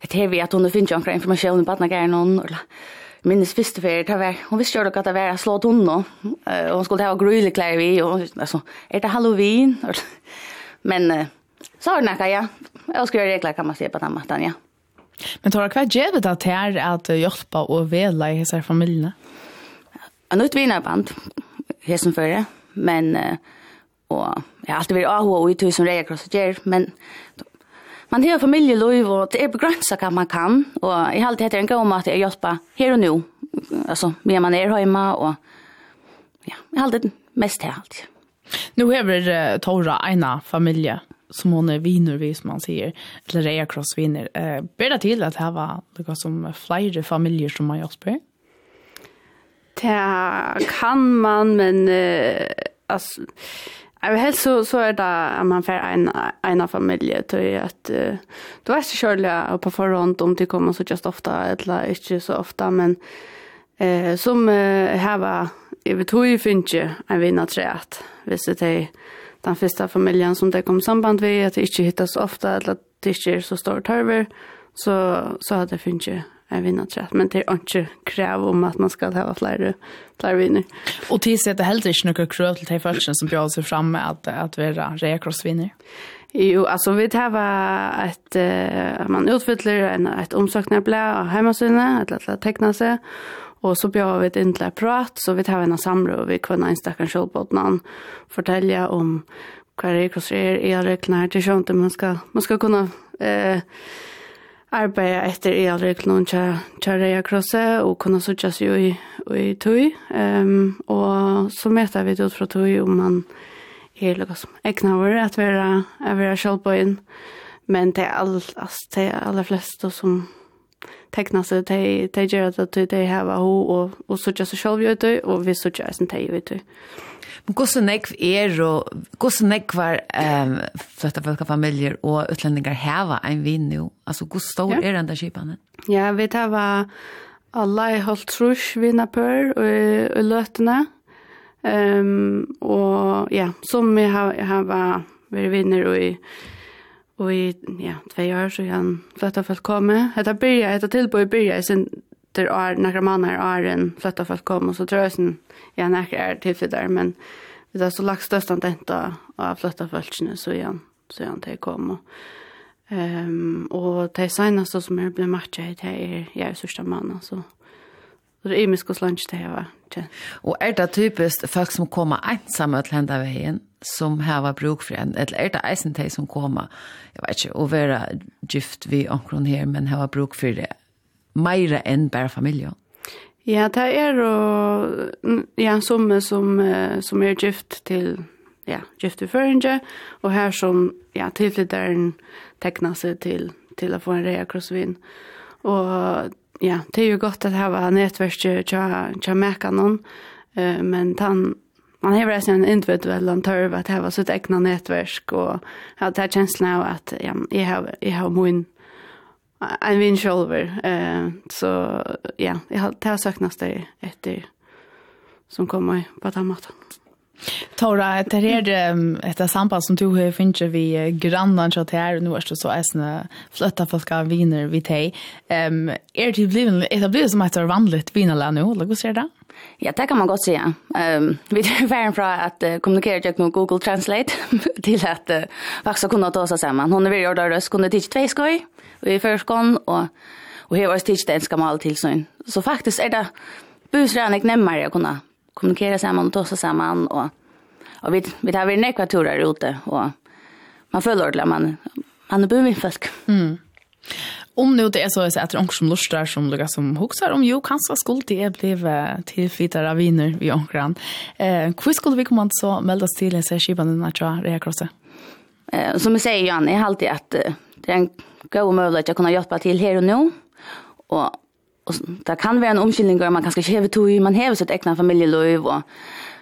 det här vi att hon finns ju information på att när någon eller minnes första för det var hon visste ju att det var slå tunna och hon skulle ha gröna kläder vi och alltså är det halloween men uh, så är det ja. Jag ska göra regler kan man se på den matten ja. Men tar hva gjør det til her at hjelpe og vela i hese familiene? Jeg nødt vinner band, hesen før men og jeg har alltid vært av og ut som reier krosset gjør, men man har familieløyv, og det er begrenset hva man kan, og jeg har alltid hatt en gang om at jeg hjelper her og nå, altså, mer man er hjemme, og ja, jeg har alltid mest här allt. Nu har vi Tora, ena familie som hon är viner vi som man säger eller Rea Cross vinner. Eh ber till att det var något som flera familjer som man hjälper. Det kan man men eh alltså Jag vill helst så, så är det att man får en, en familj till att uh, du är så kärlig på förhand om det kommer så just ofta eller inte så ofta men eh, som uh, här var jag vet hur jag finns ju en vinnarträet visst det är den första familjen som det kom samband med, att det inte hittas ofta, eller att det inte är så stor törver så, så hade det funnits en vinnarträtt. Men det är inte krav om att man ska ha flera, flera vinner. Och till sig att det heller inte några krav till de första som bjöd sig fram med att, att vara rekrossvinner. Jo, alltså vi tar ett, uh, man utfyller en, ett omsökningsblad av hemmasynet, eller att teckna sig, Och så bjør vi ett ändligt prat så vi tar en samråd og vi kunde en stackars kjolbåtnan fortelle om hva det er, hva er, elreglene det er skjønt, man skal, man skal kunne eh, arbeide etter elreglene og kjære krosset, og kunne sitte seg i, i tøy, um, og så møter vi det ut fra tøy om man er noe som egner vår, at vi er, er, er Men det er all, altså, det er aller fleste som tekna seg, de, de gjør at de, de heva ho og, og sutja seg selv det og vi sutja eisen de ut. Men hvordan nekv er og hvordan nekv var um, fløtta folk familier og utlendinger heva en vinn jo? Altså, hvordan stor ja. er den der kipene? Ja, vi var alle i holdt trus vinnapør og, og løtene. Um, og ja, som vi har, har vært vinner og i Og i, ja, tve år så han flytta folk komme. det byrja, etter tilbå i byrja, sin der er några månader är en flytta folk kom och så tror jag sen ja några är till där men det är så lagt störst att inte att flytta folk, så igen så igen till kom ehm och det senaste som jag blev matcha i det är jag är sista mannen så så det är mycket lunch det här va ikke. Og er det typisk folk som kommer ensamme til henne veien, som har bruk for en, eller er det eisen til som kommer, jeg vet ikke, å være gift vi omkron her, men har bruk for det mer enn bare familie? Ja, det er jo, ja, som, som, som er gift til, ja, gift til føringe, og her som, ja, tilflytteren tekner seg til, til å få en rea krossvinn. Og ja, det är ju gott att ha nettverk til å märka någon eh men han man har väl en individuell antar att ha sitt egna nätverk och ha det här känslan av att ja, jeg, har jeg har min en vinn själver eh så ja, jag har det har söknast det som kommer på den måten. Tora, det er är ett samband som du har finnet vi grannan så här och nu är det så eisende fløtta folk av viner vi dig. Um, er det blivet, er det blivet som et vanligt vinala nå, Eller hur ser det? Ja, det kan man gott säga. Um, vi är värre från att uh, kommunicera til med Google Translate till att uh, faktisk kunna ta oss samman. Hon er vid Jorda røst, kunde tidigt två skoj i förskån och, och her var det tidigt enska mal till Så faktiskt är det busränig nemmere å kunna kommunikera samman och tossa samman och och vi vi tar väl några turer ute och man följer ordla man man är buvin fisk. Mm. Om nu det är så att det är som lustar som lukar som huxar om jo kanske skulle det blev till av viner vi omkran. Eh, hur skulle vi komma så meldas till en särskivan den här tror krossa? Eh, som jag säger Janne, jag har alltid att det är en god möjlighet att kunna hjälpa till här och nu. Och och det kan vara en omkylning där man kanske inte har tog, man har sitt egna familjeliv och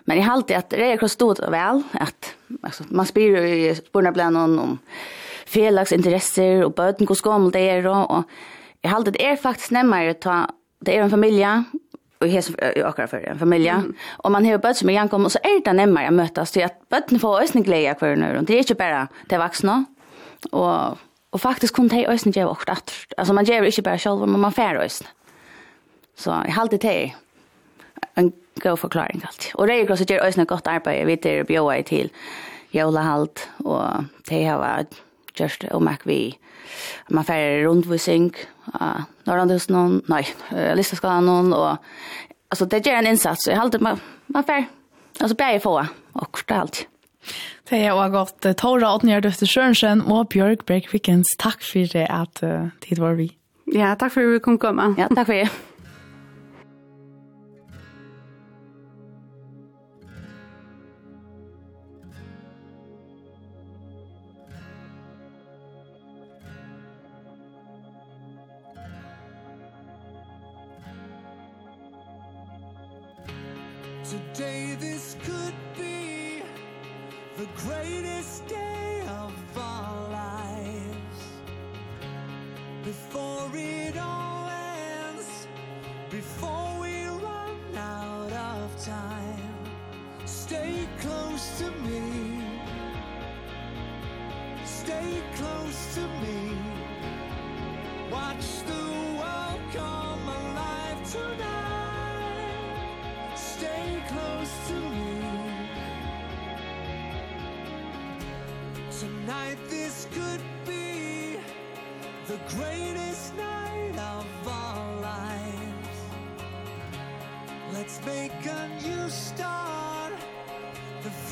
men i allt att det är stort och väl att alltså man spyr i spårna bland någon om felaks och böten går skommel det är då och i allt det är faktiskt närmare att ta det är en familj och hes akkurat för en familj mm. och man har böt som igen kommer så är det närmare att mötas så att böten får ösn glädje kvar nu och det är inte bara det vuxna och och faktiskt kunde jag ösn ge vart att alltså man ger inte bara själva men man fär ösn Så jeg halte til en god forklaring alltid. Og Røyegrås gjør også noe godt arbeid, vi er bjøy til jævla halt. og det har vært gjørst og merk vi. Man færre han av noen. nei, Listaskalan, og altså, det gjør en innsats. Jeg halte man, man færre, altså bare få, og det alltid. Det er også godt. Tora Odnjør Døfte Sjørensen og Bjørk Breikvikens, takk for det at uh, tid var vi. Ja, takk for at vi kom komme. Ja, takk for det.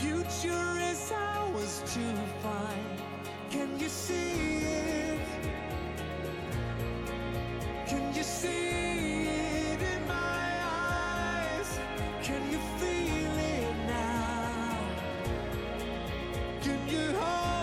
future is ours to find Can you see it? Can you see it in my eyes? Can you feel it now? Can you hold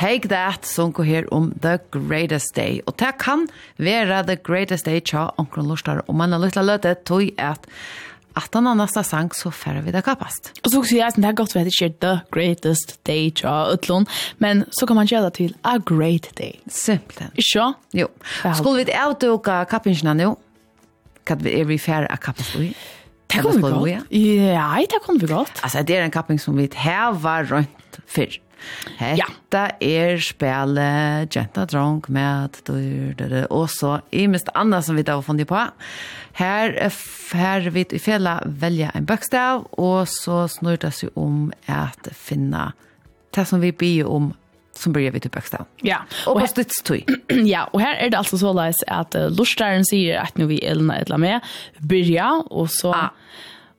Take That, som går her om The Greatest Day. Og det kan være The Greatest Day tja omkron lortar, og man har lytla løte tog at at han har næsta sang, så færre vi det kapast. Og så kan jeg at det er godt ved at det The Greatest Day tja utlån, men så kan man gjøre det til A Great Day. Simpelt. Ikke? Jo. Skulle vi avduka kappingsina nå? Kan vi er vi færre av kappingstoi? Det kommer vi godt. Ja, det kommer vi godt. Altså, det er en kapping som vi har rundt fyrr. Hetta er spille Jenta Drunk med og så i mest annet som vi da har funnet på. Her, her vi i fela velja en bøkstav, og så snur det seg om at finna det som vi byr om som börjar vid uppväxten. Ja. Och på stets tog. ja, och här är det alltså så att uh, lustaren säger att nu vi elna eller med börja och så... Ah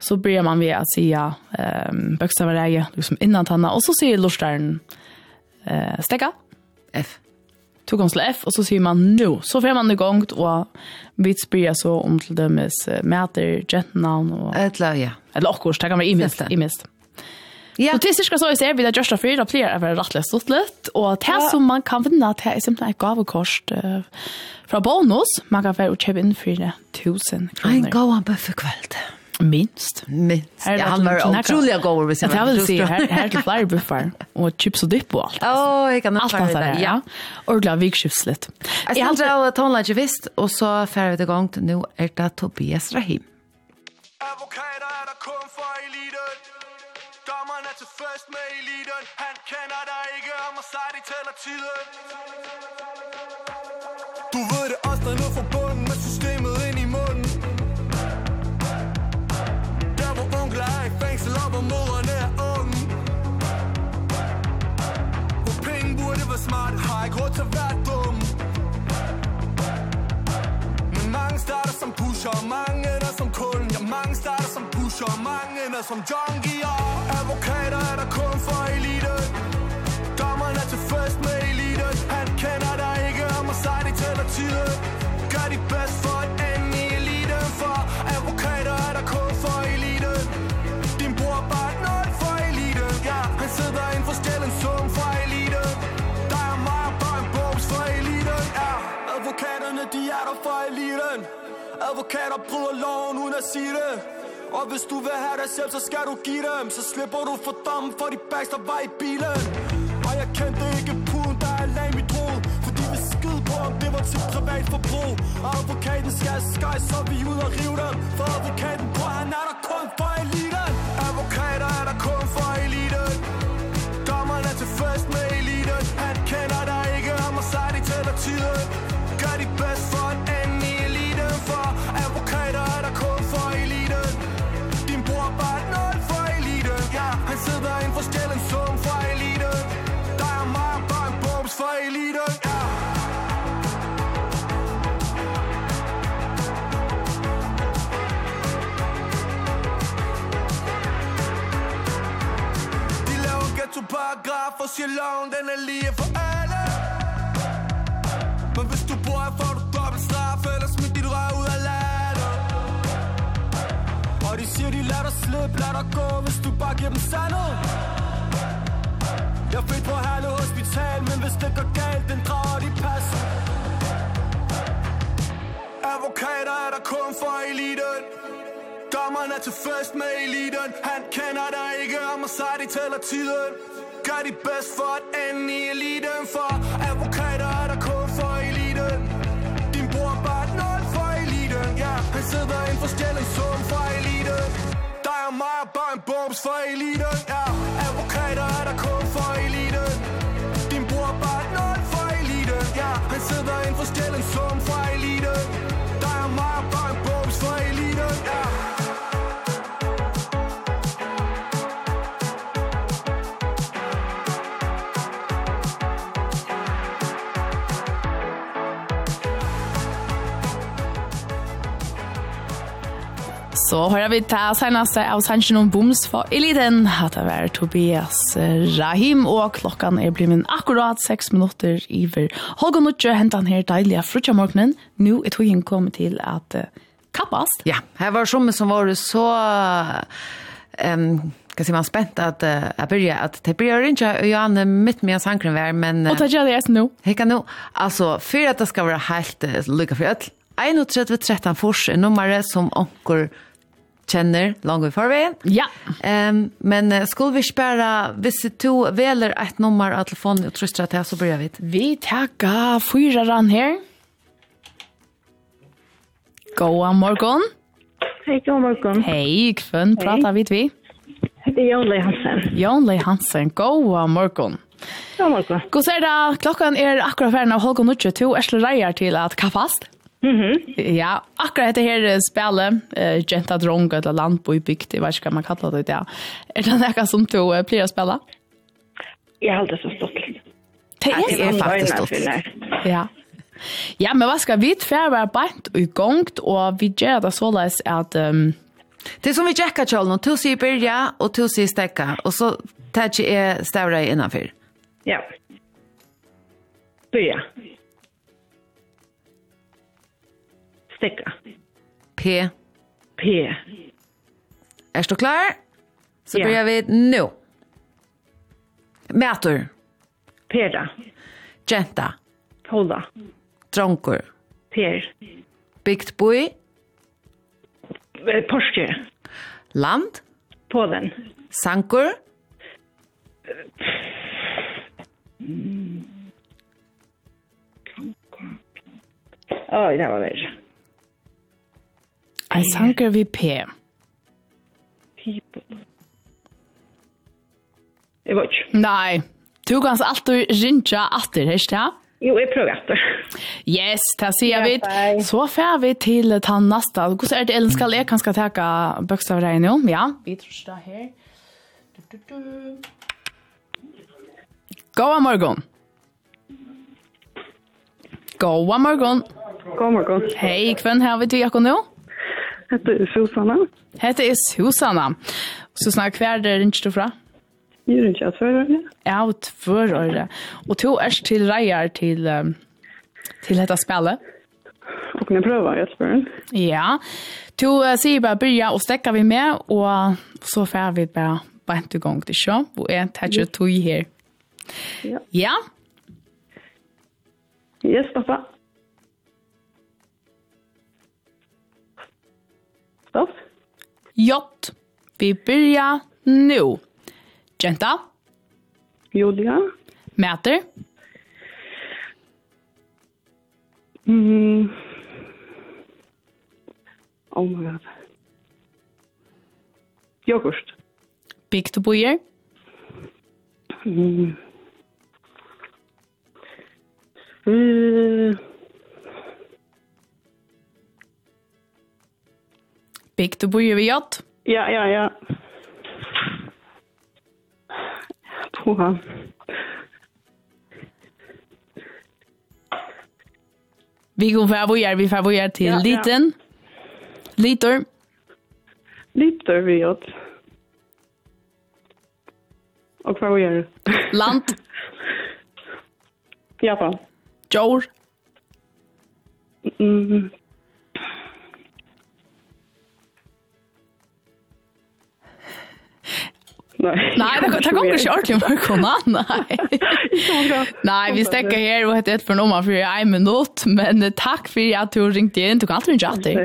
så börjar man vid att säga ehm bokstavsreje liksom innan tanna och så säger lustaren eh stäcka F. Tog gånger F och så säger man nu. Så får man igång och vi spyr så om till dömes mäter jetnamn och eller ja. Eller också stäcka med i mest i mest. Ja. Och det cirka så jag ser vi där Joshua Free där flera är rätt stort lätt och det som man kan vinna det är simpelt ett gavekost från bonus man kan få köpa in för 1000 kronor. En gåva för kväll. Minst. Minst. Ja, han var otroligt god över sig. Jag vill se här här till flyer buffar och chips och dipp och allt. Åh, jag kan inte ta det. Ja. Och glad vikskiftslet. Jag har drar att hon lägger visst og så färd vi til gang til nå er det Tobias Rahim. Avocado der kun for eliten Dommeren er til først med eliten Han kender dig ikke om at sejt i tæller tiden Du ved det også, der er nu for lever smart, har ikke råd til at være dum? Men mange starter som pusher, mange ender som kunden Ja, mange starter som pusher, mange ender som junkier. Advokater er der kun for elite. Dommeren er tilfreds med elite. Han kender dig ikke, og må sej dig tæller at Gør dit bedst for at ende i elite For advokater er der kun for elite. Din bror er bare et for elite. Ja, han sidder inden for stjælen så Advokaterne de er der for eliten Advokater bryder loven uden at sige det. Og hvis du vil have dig selv, så skal du give dem. Så slipper du for dommen for de bags, der var i bilen. Og jeg kendte ikke puden, der er lag i mit rod For de vil skide på, om det var til privat forbrug. Og advokaten skal have sky, så vi ud og rive dem. For advokaten, bror, han er der kun for eliten Advokater er der kun for eliten Dommeren er til først med eliten. Han kender dig ikke, han må sejt i tæller tiden sidder ind for stjælen sum fra elite Der er mig og bare en bums for elite Ja. De laver ghetto paragraf og siger loven den er lige for alt. Vil de lade dig slippe, lad dig gå Hvis du bare giver dem sandet Jeg er født på Herlev Hospital Men hvis det går galt, den drager de pas. Advokater er der kun for eliten. Dommeren er til fest med eliten. Han kender dig ikke, og mig sej, de tæller tiden Gør de bedst for at ende i eliten For advokater er forskellige sum fra eliten Dig og mig er bare en bums for eliten Ja, advokater er der kun for eliten Din bror er bare et nul for eliten Ja, han sidder i en forskellig sum fra eliten Så hører vi ta senaste av Sanchen og Booms for Eliten. Hatt det vært Tobias Rahim, og klokkan er blitt akkurat 6 minutter iver. Holger hentet han her deilige frutja morgenen. Nå er togjen kommet til at uh, kappast. Ja, her var som som var så... Um, kan se man spänt att uh, jag börjar att det börjar inte och jag är mitt med sankren vär men uh, Och ta jag det nu. Hej kan nu alltså för att det ska vara helt uh, lycka för öll 31 13 fors nummer som onkel känner långt i förväg. Ja. Ehm men skulle vi spara vissa två väljer ett nummer av telefonen och tröstra till så börjar vi. Vi tackar fyra ran här. Goa morgon. Hej, god morgon. Hej, kvön pratar vi vi. Det är Jon Leigh Hansen. Jon Leigh Hansen, goa morgon. God morgon. God ser det, klockan är akkurat färden av Håkon Nutsche, to ärsle rejer till att kaffa fast. Mm -hmm. Ja, akkurat det här spelet, uh, Genta Dronga eller Landbo i bygd, jeg vet ikke hva man kallar det, där? Är det något som du uh, blir å spille? Jeg har aldri så stått. Det är, det er faktisk stått. Ja. Ja, men vad ska vi tverre vara bant og i gang, og vi gör det såleis att Um, Det som vi tjekkar kjall og tu sier byrja, og tu sier stäcka. Och så tar jag jeg stavra innanfyr. Ja. Börja. Ja. Stekka. P. P. Er du klar? Så ja. börjar vi nu. Mätor. Pera. Genta. Pola. Dronkor. Per. Byggt boi. Porske. Land. Polen. Sankor. Mm. Oj, det var värre. En sanker vi P. People. Jeg vet ikke. Nei. Du kan alltid rinja atter, ikke det? Jo, jeg prøver etter. Yes, det sier vi. Så fer vi til ta nasta. Hvordan er det Ellen skal jeg kanskje teka bøkstavregn om? Ja, vi tror det her. Du, du, du. Gåa morgon. Gåa morgon. Gåa morgon. Hei, hvem har vi til Jakob nå? Hette er Susanna. Hette er Susanna. Susanna, hver er det rinst du fra? Jeg er ikke av tvørøyre. Ja, av tvørøyre. Og to er til reier til, til dette spillet. Og kan jeg prøve, jeg spør. Ja. To uh, sier bare byrja og stekker vi med, og så får vi bare bant i gang til sjå, og jeg tar ikke tog her. Ja. Ja? Yes, pappa. stopp. Jott. Vi byrja nu. Genta. Julia. Mäter. Mm. Oh my god. Yoghurt. Byggt och bojer. Mm. Mm. Nesvik, du bor ju i Jott. Ja, ja, ja. Puha. Vi går för vad gör vi för vad gör till ja, liten. Ja. Liter. Litor vi åt. Och vad gör? Land. Japan. Jor. Mm, Nej. Nej, det det går inte ordentligt för komma. Nej. Nej, vi stäcker här och heter ett för nummer för en minut, men tack för att du ringde in. Du kan alltid aldrig alltid.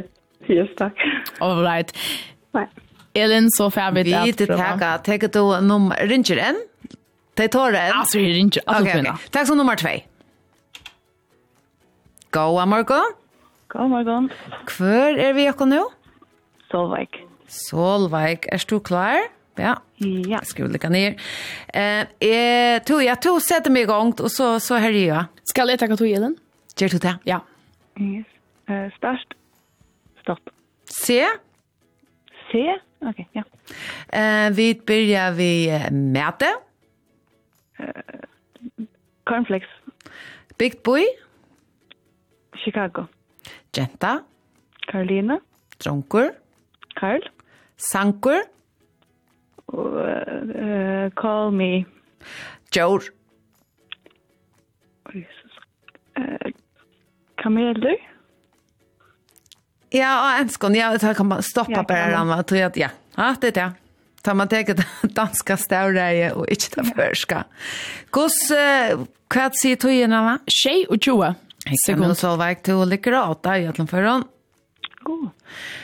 Yes, tack. All right. Nej. Elin så får vi det. Vi tar tag du nummer ringer en. Det tar det. Alltså det ringer alltså kvinna. Takk som nummer 2. Go Amargo. Go Amargo. Hvor er vi akkurat nå? Solveig. Solveig, er du klar? Ja. Ja. Ja. Skulle lägga ner. Eh, eh tog jag tog sätter mig igång och så så här gör jag. Ska jag ta tog igen? Ger du det? Ja. Yes. Eh, start. Stopp. Se. Se. Okej, okay, ja. Eh, vi börjar vi mäta. Eh, cornflakes. Big boy. Chicago. Jenta. Carolina. Dronkur. Karl. Sankur uh, call me. Jor. Uh, kameler? Ja, og en skån. Ja, det kan man stoppa ja, bare han, va? Tror jeg at, ja. Ja, det er det. Ta man teke danska stavreie og ikke det førska. Gås, hva sier togene, va? Tjej og tjoa. Sekund. Kamil til å lykke åtta i Atlan Føren. God.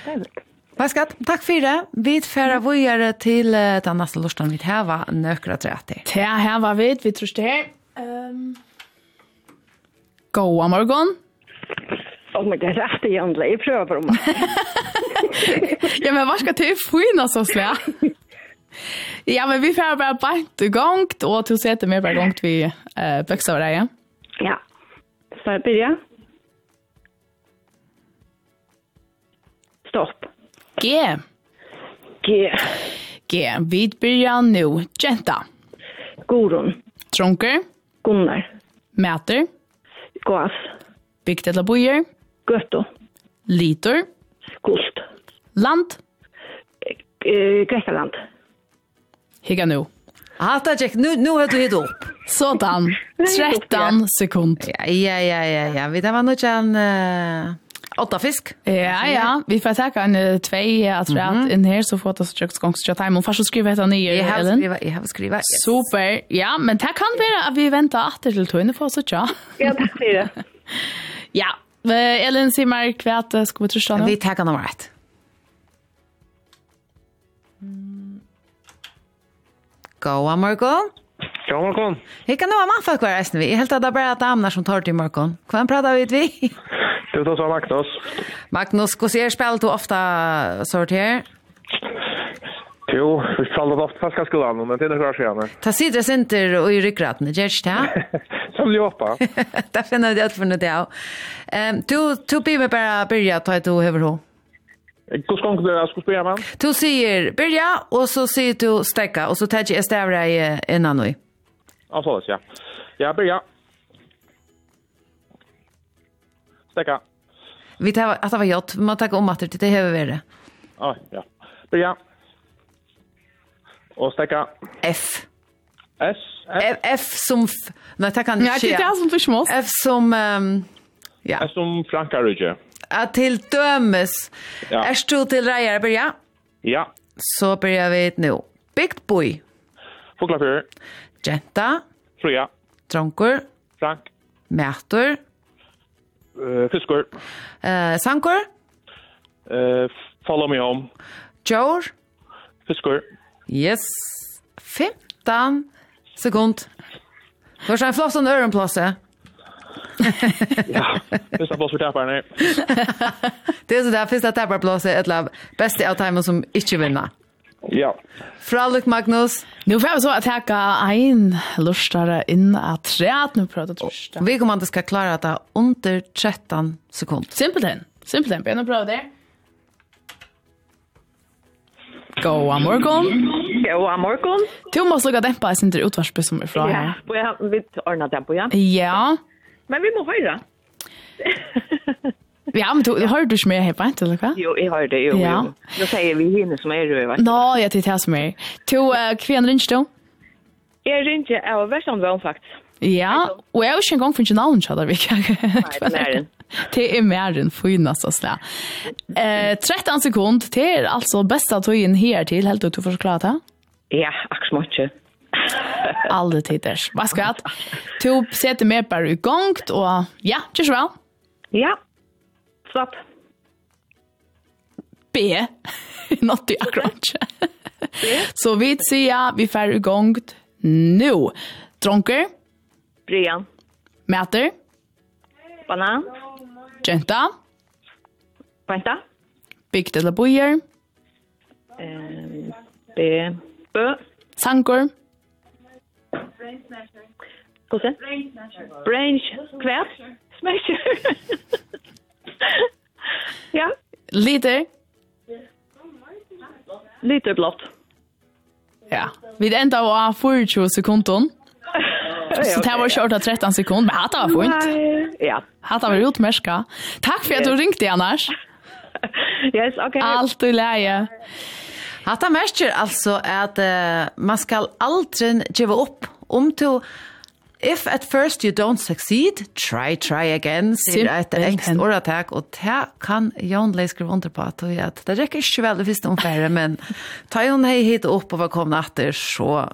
Det er. Paskat, takk for det. Vi tfæra vågjere til uh, den neste lorten vi heva nøkra 30. Til var vi, vi tror det her. Um... Gåa morgon. Åh, men det er rett igjen, jeg prøver om Ja, men hva skal til fina så slä? Ja, men vi får bare bant gongt, og til å sette mer bare gongt vi uh, bøksa over deg. Ja, så jeg begynner. Stopp. G. G. G. Vi byrja nu. Genta. Gorun. Tronker. Gunnar. Mäter. Gås. Byggt eller bojer. Götto. Litor. Gult. Land. Eh, Grekland. Higa nu. Hatta check nu nu har du hit upp. Sådan. 13 sekunder. Ja ja ja ja ja. Vi där var nog en uh... Åtta fisk? Ja, ja. Vi får tacka en två att mm -hmm. in här så får det så tjockt gångs tjockt time. Och först så skriver jag ner Ellen. Jag har Ellen. skriva, jag har skriva. Yes. Super. Ja, men det kan vara att vi väntar att det till tunne för så tja. Ja, tack för det. ja, Ellen säger mig kvärt ska vi trösta nu. Vi tackar nummer ett. Gå, morgon. Ja, morgon. Hur kan nå ha man kvar resten vi? Helt att det bara att amnar som tar till morgon. Kvar pratar vi vi? Du tar så Magnus. Magnus, hur ser spel du ofta sort här? Jo, vi spelar ofta fast skolan, men det är några skenar. Ta sidre center och i ryggraden, Gerst, ja? Som blir hoppa. Där finner det att noe det. Ehm, du, du blir bara börja ta ett och överhåll. Hur ska du jag ska spela man? Du säger börja och så säger du stäcka och så tar jag stävra i en annan. Ja, så ja. Ja, börja. Stäcka. Vi tar att det var jott. Man ta om att det det behöver vara. Ja, ja. Börja. Och stäcka. F. S. F, F som Nej, det kan inte. Nej, det är som för små. F som um, ja. F som Frankarike at til dømes. Ja. Er du til reier, börja? Ja. Så byrja vi nå. Bigt boy. Foklafyr. Jenta. Fruja. Dronkur. Frank. Mätor. Uh, fiskur. Uh, sankur. Uh, follow me home. Jor. Fiskur. Yes. 15 sekund. Det var en flott en ørenplasse ja, första plats för tapparna. det är så där första tapparplats är ett av beste av timen som inte vinner. Ja. Fraluk Magnus. Nu får vi så att tacka en lustare in att träd nu pratar trösta. Vi kommer att ska klara det under 13 sekunder. Simpelt än. Simpelt än. Bena prova det. Goa morgon. Goa morgon. Du måste lukka dämpa i sin utvarspe som är fra her. Ja, vi ordner dempa, ja. Ja. Men vi må høre. ja, men du, ja. hører du ikke mer helt på eller hva? Jo, jeg hører det, jo. Ja. jo. Nå sier vi henne som er røver. Nå, no, jeg tittar som er. To, uh, hvem ringer du? Jeg ringer, jeg var verst om faktisk. Ja, og jeg har ikke engang funnet navn, kjødder vi ikke. Nei, det er mæren. Det er mæren, fynast og slag. Eh, 13 sekund, det er altså besta tøyen her til, helt ut du forklare det? Ja, akkurat mye. Alle tider. Hva skal jeg? Du sätter mer i gang, og ja, kjør så vel. Ja. Svart. B. Not the crunch. Så vi ser vi får i gang nå. Dronker. Brian. Mäter. Banan. Jenta. Jenta. Bygd eller bojer. Eh, B. Bø. Sankor. Brain smasher. Hvordan? Brain smasher. Brain smasher. Ja. Liter. Liter blått. Ja. Vi enda var 24 sekunder. Så det var kjørt av 13 sekunder, men hatt var fint. Ja. Hatt var utmerska. Takk for at du ringte, Anders. yes, okay. Allt i leie. Hatta merker alltså at uh, man skal aldri give upp om till If at first you don't succeed, try, try again, sier et engst åretak, og det kan Jan Leis skrive under på at det rekker ikke vel det første omfære, men ta Jan hei hit opp og var kommet etter, så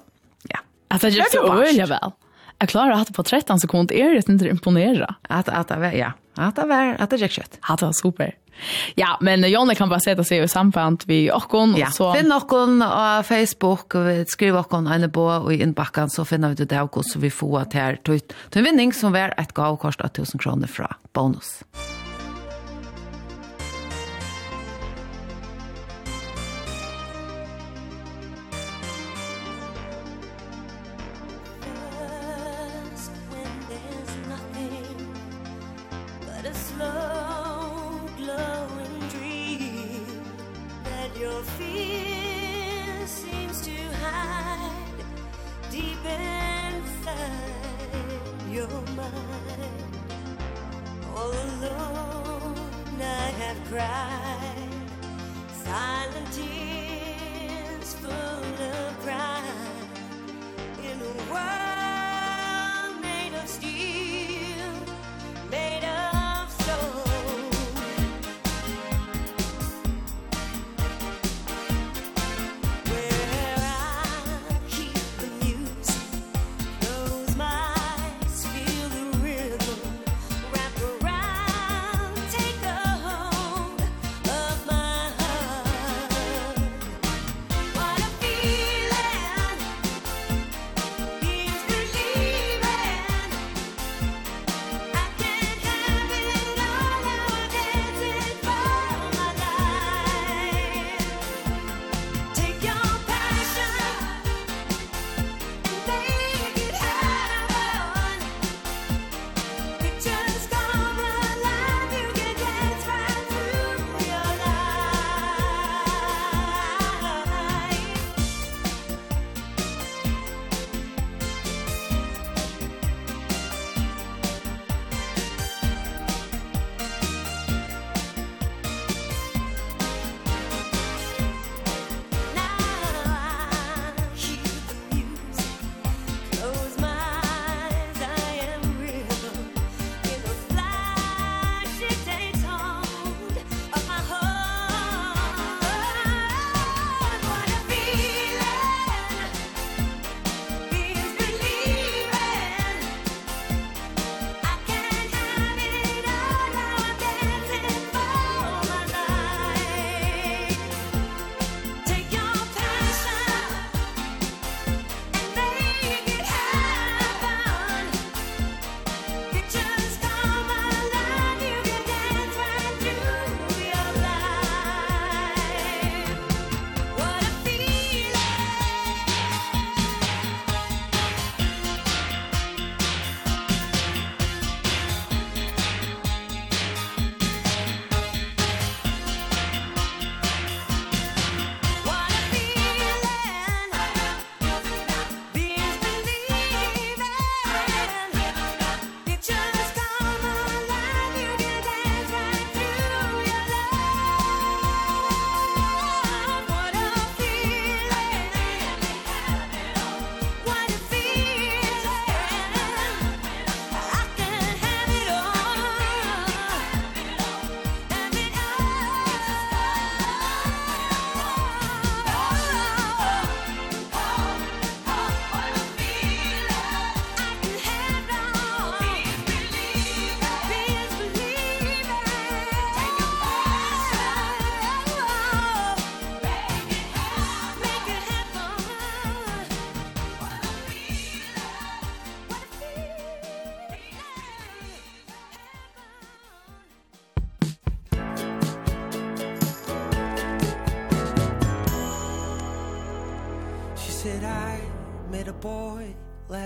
ja. At det gjør så øyelig vel. Jeg klarer at på 13 sekunder er det ikke imponere. At, at det ja. At det var, at det rekker kjøtt. At det var super. Ja, men Jonne kan bara sätta sig i samband vid Ockon. Ja, så... finn Ockon på Facebook, skriv Ockon en på och i inbackan så finner vi det där och så vi får att här. Det är en vinning som var ett gavkort av 1000 kr från bonus. Bonus. cry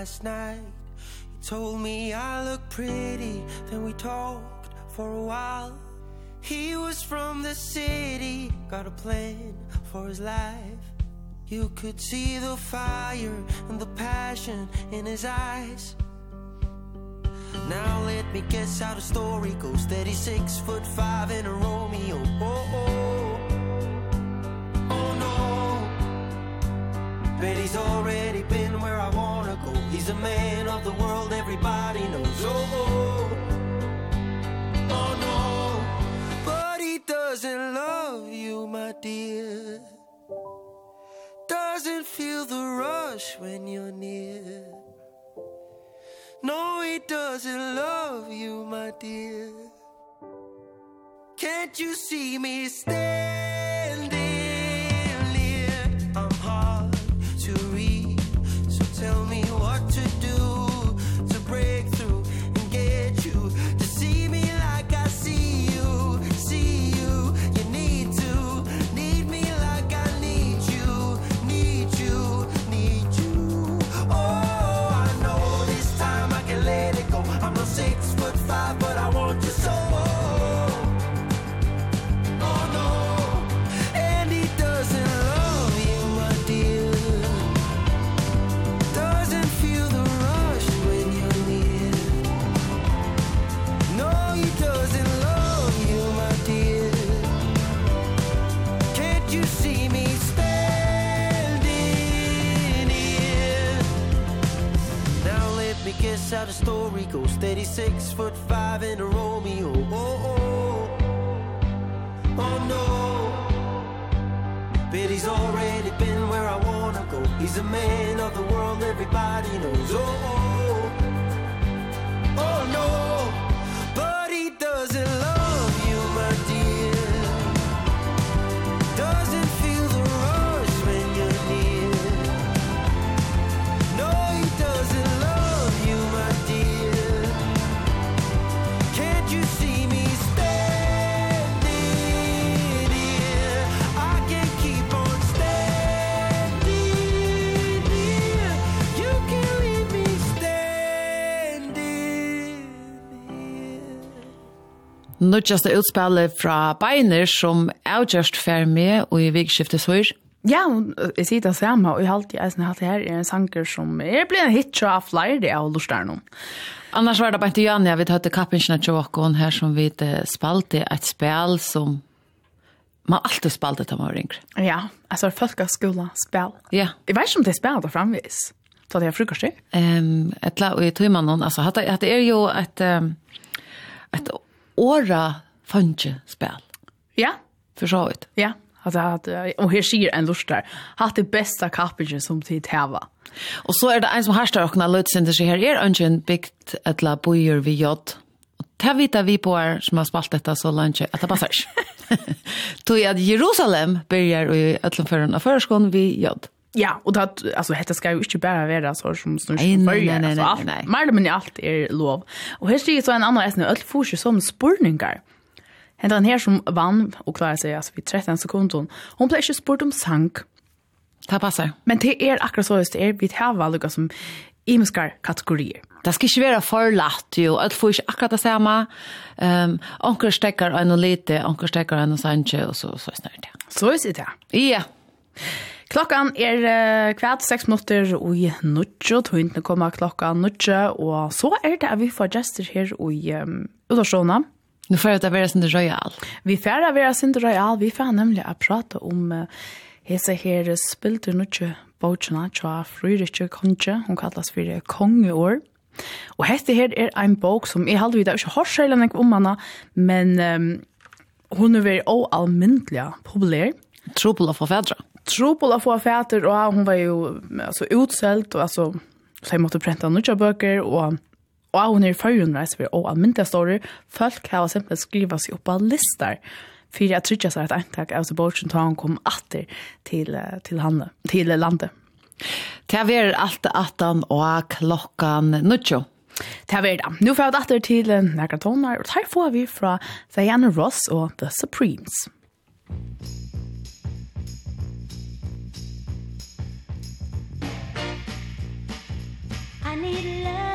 last night. You told me I look pretty. Then we talked for a while. He was from the city. Got a plan for his life. You could see the fire And the passion in his eyes. Now let me guess how the story goes. That he's six foot five and a Romeo. Oh, oh. Doesn't feel the rush when you're near. No, he doesn't love you, my dear. Can't you see me stare? guess how the story goes. Steady six foot five in a Romeo. Oh, oh, oh no. But he's already been where I wanna go. He's a man of the world everybody knows. Oh, oh, oh no. nødgjeste utspillet fra Beiner som avgjørst fer med og i vikskiftet svør. Ja, jeg sier det samme, og jeg har alltid eisen hatt her er en sanger som er blitt en hit av flere av Lorstern. Annars var det bare ikke Jan, jeg vet høyte kappingsene til åkken her som vi spalte et spill som man alltid spalte til man var yngre. Ja, altså folkeskola spill. Ja. Jeg vet ikke om det er spill da framvis. Så det er frukost til? Um, et la, og i tøymannen, altså, at det er jo et, um, et åra funge spel. Ja. För så vet. Ja. Alltså att och här sker en lust där. Hatt det bästa kapitlet som tid häva. Och så är det en som hashtag och när lutsen det här är ungen bikt ett la bojer vi jott. Och det vet vi på er som har spalt detta så långt att det passar. Tog att Jerusalem börjar i ötlen förrän av förskån vi jott. Ja, och det alltså detta ska ju inte bara vara så som snurr som börjar alltså. Allt, mer men allt är lov. Och här ser så en annan äsna öll fortsätter som spurningar. Hentan den här som vann och klarade sig alltså vid 13 sekunder. Hon blev inte spurt om sank. Det passar. Men det är akkurat så just det är vid här lukar som imiskar kategorier. Det ska inte vara för lätt ju. Allt får inte akkurat det samma. Um, onkel stäcker en och lite, onkel stäcker en och sanche och så, så snart det. Så är det. Ja. Yeah. Klokkan er uh, kvart 6 minutter og i nudge, og tøyntene kommer klokka nudge, og så er det at vi får gjester her i um, Udarsjona. Nu får jeg at det være sin royal. Vi får at være sin royal, vi får nemlig at prate om uh, hese her spilte nudge bautsjona tja Fryrikje Konge, hun kallas for Kongeår. Og hette her er ein bok som jeg halde videre ikke har sjeilen ikke om henne, men um, hun er veldig oalmyndelig populær. Trouble of Fedra. Tropola få fæter, och hon var ju alltså utselt, och alltså så måste pränta nya böcker och och hon är förrun resa för och allmänna story folk har simpelt skriva sig upp på listor för att seg et att av alltså boken tar hon kom åter till till henne till landet. Det är allt att han och klockan nucho. Det er det. Nå får vi datter til Nægra Tonar, og her får vi fra Diana Ross og The Supremes. need love.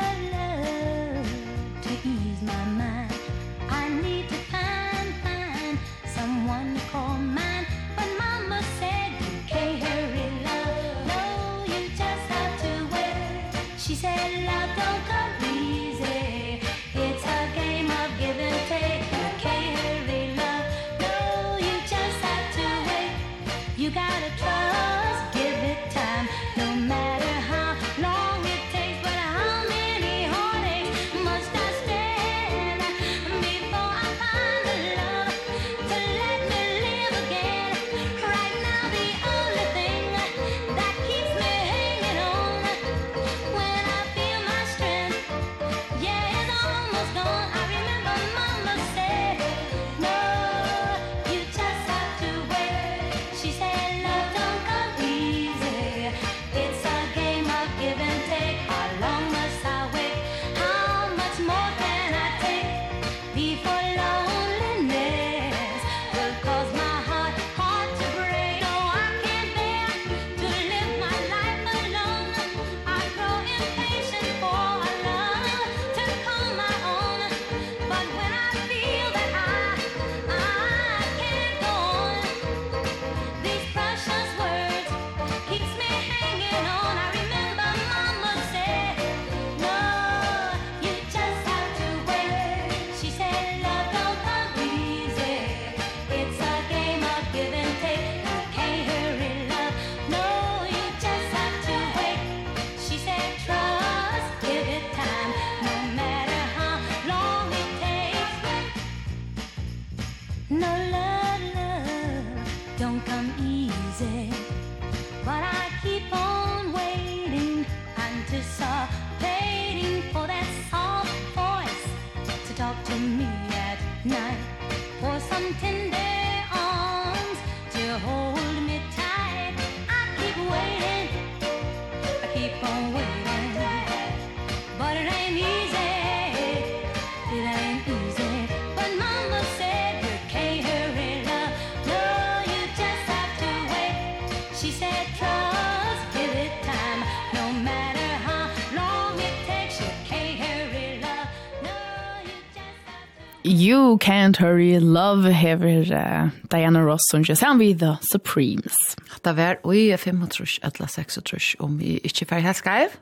You Can't Hurry Love hever uh, Diana Ross som just han vid The Supremes. Det var i 35 eller 36 om vi ikke fer helt skrev.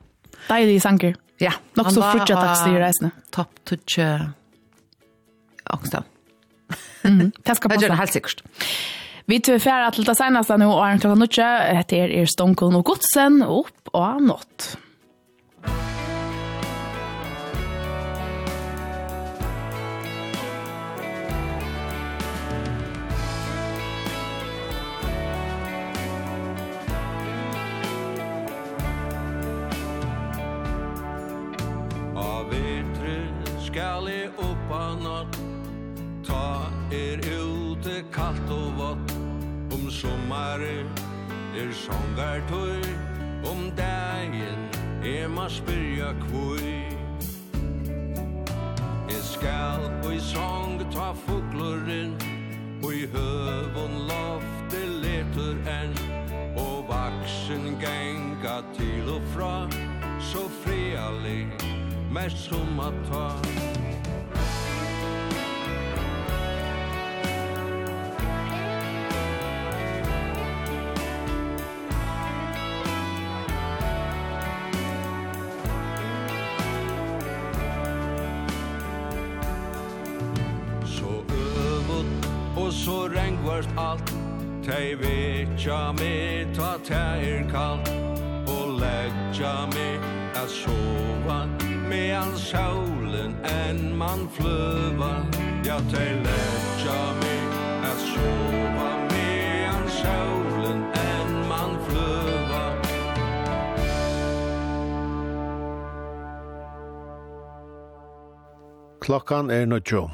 Deilig sanger. Ja. Nok så fortsatt at styrer reisene. Topp tutje angsten. Mm, det skal passe. Det gjør det helt sikkert. Vi tog fjerde til det seneste nå, og er klokka nødtje. Hette er Stonkon og Godsen, opp og nått. Musikk Er ute kallt og vått. Om sommare er songartøy Om dagen er ma spyrja kvøy. Jeg skal og i song ta fuglorin Og i høvun lofte letur enn. Og vaksen genga til og fra Så frialig mest som at ta. tei vetja me ta er kalt og leggja me at sova mean solen enn man fløva ja tei leggja me at sova mean saulen en man fløva Klokkan er nødjo.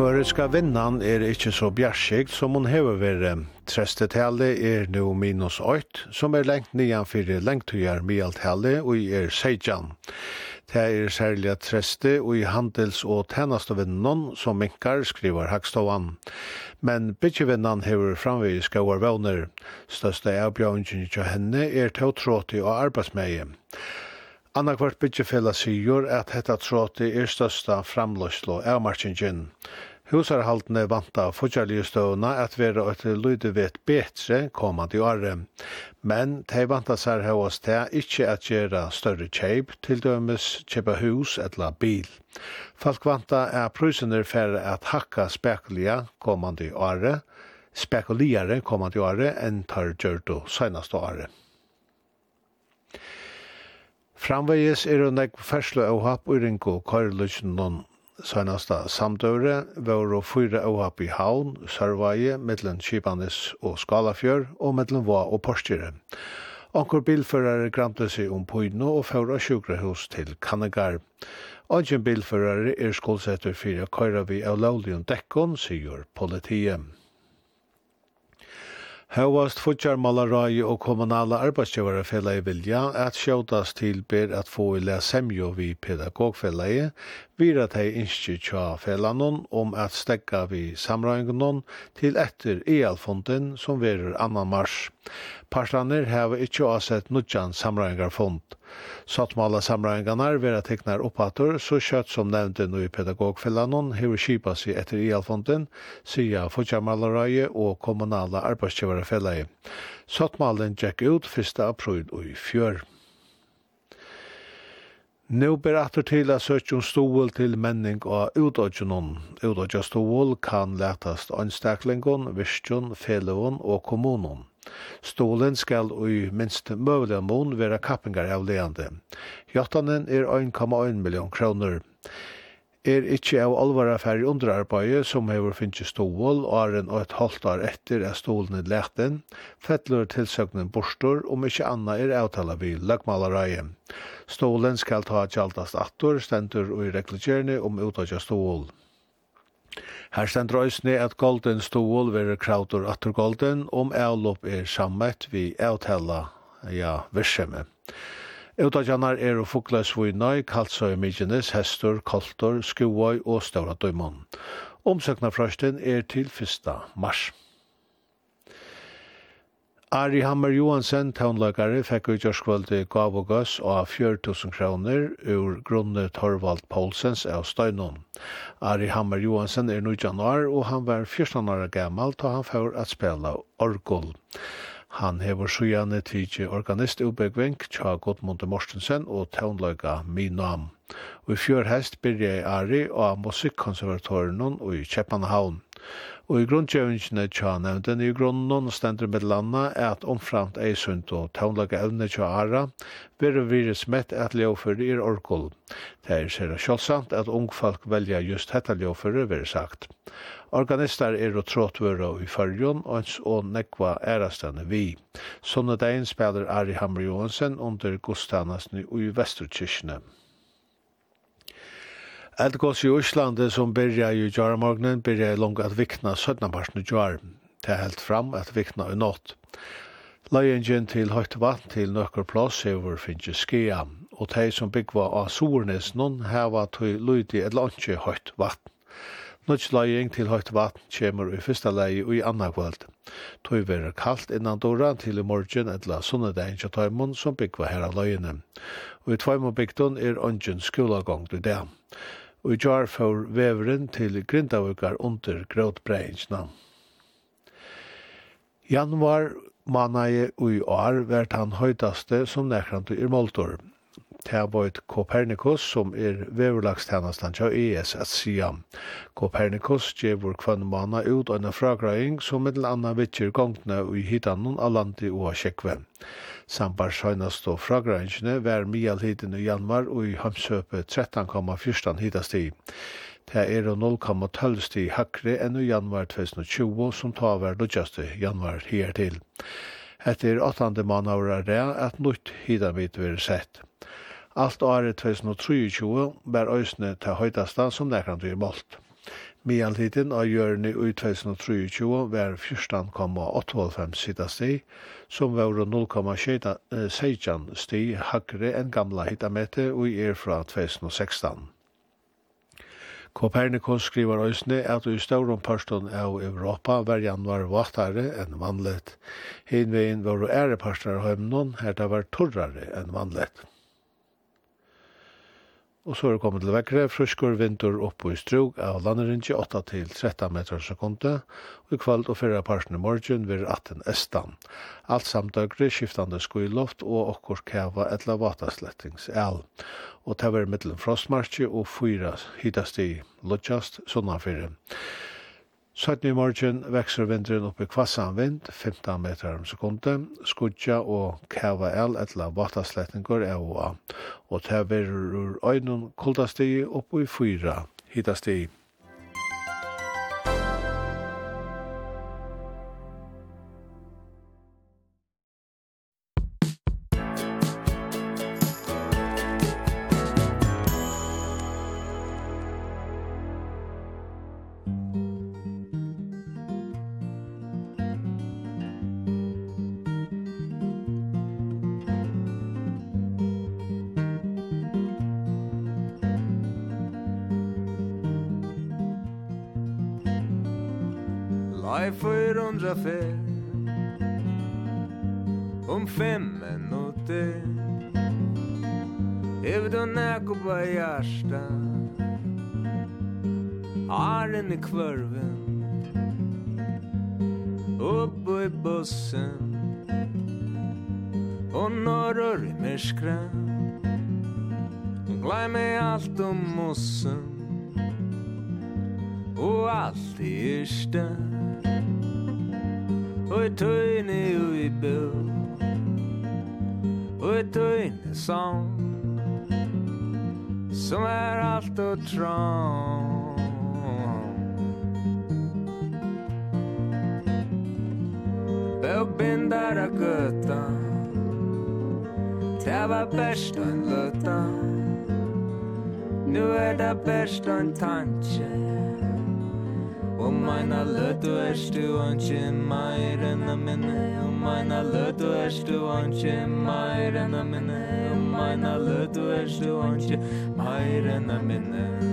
Føreska vinnan er ikkje så bjerskikt som hon hever vere. Trestetallet er nu minus 8, som er lengt nian fyrir lengtujar mialtallet og er seidjan. Det er særlig at treste og i handels- og tænastavinnan som minkar, skriver Hagstovan. Men bytjevinnan hever framvig skauar våner. Største avbjøringen til henne er tåtråti og arbeidsmeie. Anna kvart byggefella sigur at hetta tråti er størsta framløslo avmarkingen. Husarhaldene vanta fortjallige støvna at vera et lyde vet betre komandi året, men de vanta sær hos til ikkje at gjera større kjeip, til dømes kjøpe hus eller bil. Folk vanta er prusene fer at hakka spekulia komandi året, spekuliare komandi året enn tar gjørto seinaste året. Framvegis er det nek ferslo og happ og ringo karlutsen noen Seinasta samdøyre var fyra åhap i havn, Sørveie, mittlen Kipanis og Skalafjør og mittlen Vå og Porstyre. Anker bilførere gramte seg om Pøyno og føra sjukrehus til Kannegar. Anker bilførere er skolsetter fyrir køyra vi av lovlig dekkon, sier politiet. Hauast futjarmalarai og kommunala arbeidsgjøvarefella i vilja at sjåtas til ber at få i semjo vi pedagogfela i, vira tei innskje tja fellanon om at stegga vi samrøyngunon til etter e-alfonden som verur annan mars. Parslaner hava ikkje avsett nudjan samræðingarfond. Sattmala samræðingarnar vera teknar oppator, så kjøtt som nevnte nu i pedagogfellanon hever kipa seg etter IAL-fonden, sida Fodjamalarøye og kommunala arbeidsgivarfellaje. Sattmalen gikk ut 1. april og i fjør. Nå ber atter til at søkje om stål til menning og utdodgjennom. Utdodgjennom stål kan letast anstaklingon, virkjon, felevon og kommunon. Stolen skal i minst møvelig mån være kappingar av leande. Jottanen er 1,1 million kroner. Er ikkje av alvara færre underarbeid som hever finnes stål åren og et halvt år etter er stolen i leten, fettler tilsøknen borstor om ikkje anna er avtala vi lagmalareie. Stolen skal ta tjaldast attor, stendur og i reklagjerne om utakja stål. Her stendt røysene at golden stål verer krautor atter golden om avlopp er sammet vi avtella, ja, versemme. Eutajanar er og fukla svuinai, kaltsøy mykines, hestur, koltor, skuoi og stavra døymon. Omsøkna frøsten er til 1. mars. Ari Hammer Johansen, taunlagare, fikk ut jørskvalde gav og gass av 4.000 kroner ur grunne Torvald Poulsens av Støynun. Ari Hammer Johansen er nu januar, og han var 14 år gammal da han får at spela orgel. Han hever sjøane tidsi organist ubegvink tja Godmunde Morstensen og taunlaga Minam. Og i fjør hest byrja i Ari og av Musikkonservatorien og i Kjeppanhavn. Og i grunnkjøvingene tja nevnden i grunnen stender med landa er at omframt eisund og taunlaga evne tja ara, veru virus mett at ljåfyrir er orkul. Det er sér sjålsamt at ungfolk velja just hetta ljåfyrir, veru sagt. Organistar er og trådvøra i fyrjon, og ens og nekva ærastane vi. Sånne dagen spiller Ari Hamre Johansen under og i Vesterkirkene. Eldgås i Øslande som byrja i Gjøramorgnen byrja i langt at vikna 17 parten i Gjør. Det er helt fram at vikna i nått. Løyengen til høyt vatn til nøkker plass over finnes skia, og de som byggva av Sornes noen heva til lydig et lanske høyt vann. Nuts løying til høyt vatn kjemur i fyrsta leie og i anna kvöld. Tøy verre kaldt innan dora til i morgen etla sunnedein til tøymon som byggva her av løyene. Og i tvøymon bygdun er ongen skolagong til det og i jar for veveren til grindavukar under gråtbreinsna. Januar manaje ui år vært han høytaste som nekrant i Moltor. Taboit Kopernikus som er veverlagstjenestan til ES at sida. Kopernikus gjevur kvann mana ut og en fragrøying som mittel anna vittjer gongne og i hitanon av landi og av Sambar søgnast og fragrangene var mialhiden i januar og i hamsøpe 13,14 hitasti. Det er 0,12 sti hakre enn i januar 2020 som tar hver lodjaste januar her til. Etter 8. mann er at nytt hidamit vil sett. Alt året 2023 var øysene til høydasta som nekrande i målt. Mialtiden av hjørne i 2023 var 14,85 sida sti, som var 0,16 sti hakre enn gamla hitamete og er fra 2016. Kopernikos skriver òsne at i stauron parston av Europa var januar vattare enn vanlet. Hinvein var ære parstar av heimnon, her det var torrare enn vanlet. Og så er det kommet til vekkere, fruskur vindur oppe i strug av landerinje 8 til 13 meter sekunde, og i kvald og fyrre parten i morgen vil 18 estan. Alt samdøgri, skiftande skuiloft og okkur kava etla vataslettings el. Og tever mittelen frostmarki og fyra hitast i lodjast sunnafyrre. 17 i morgen vekser vinteren opp i kvassan vind, 15 meter om sekundet, skudja og kava el etla vattasletninger er og og til verur ur øynun kuldastig opp i fyra hitastigi. utøyne sånn Som er alt og trång. Av gøtta Det var bäst en lutta Nu er det bäst en tanke Og meina løtu erstu anki meir enn a minne meina Leute, erst du anche, meine Männer, meina Leute, erst du anche, meine Männer.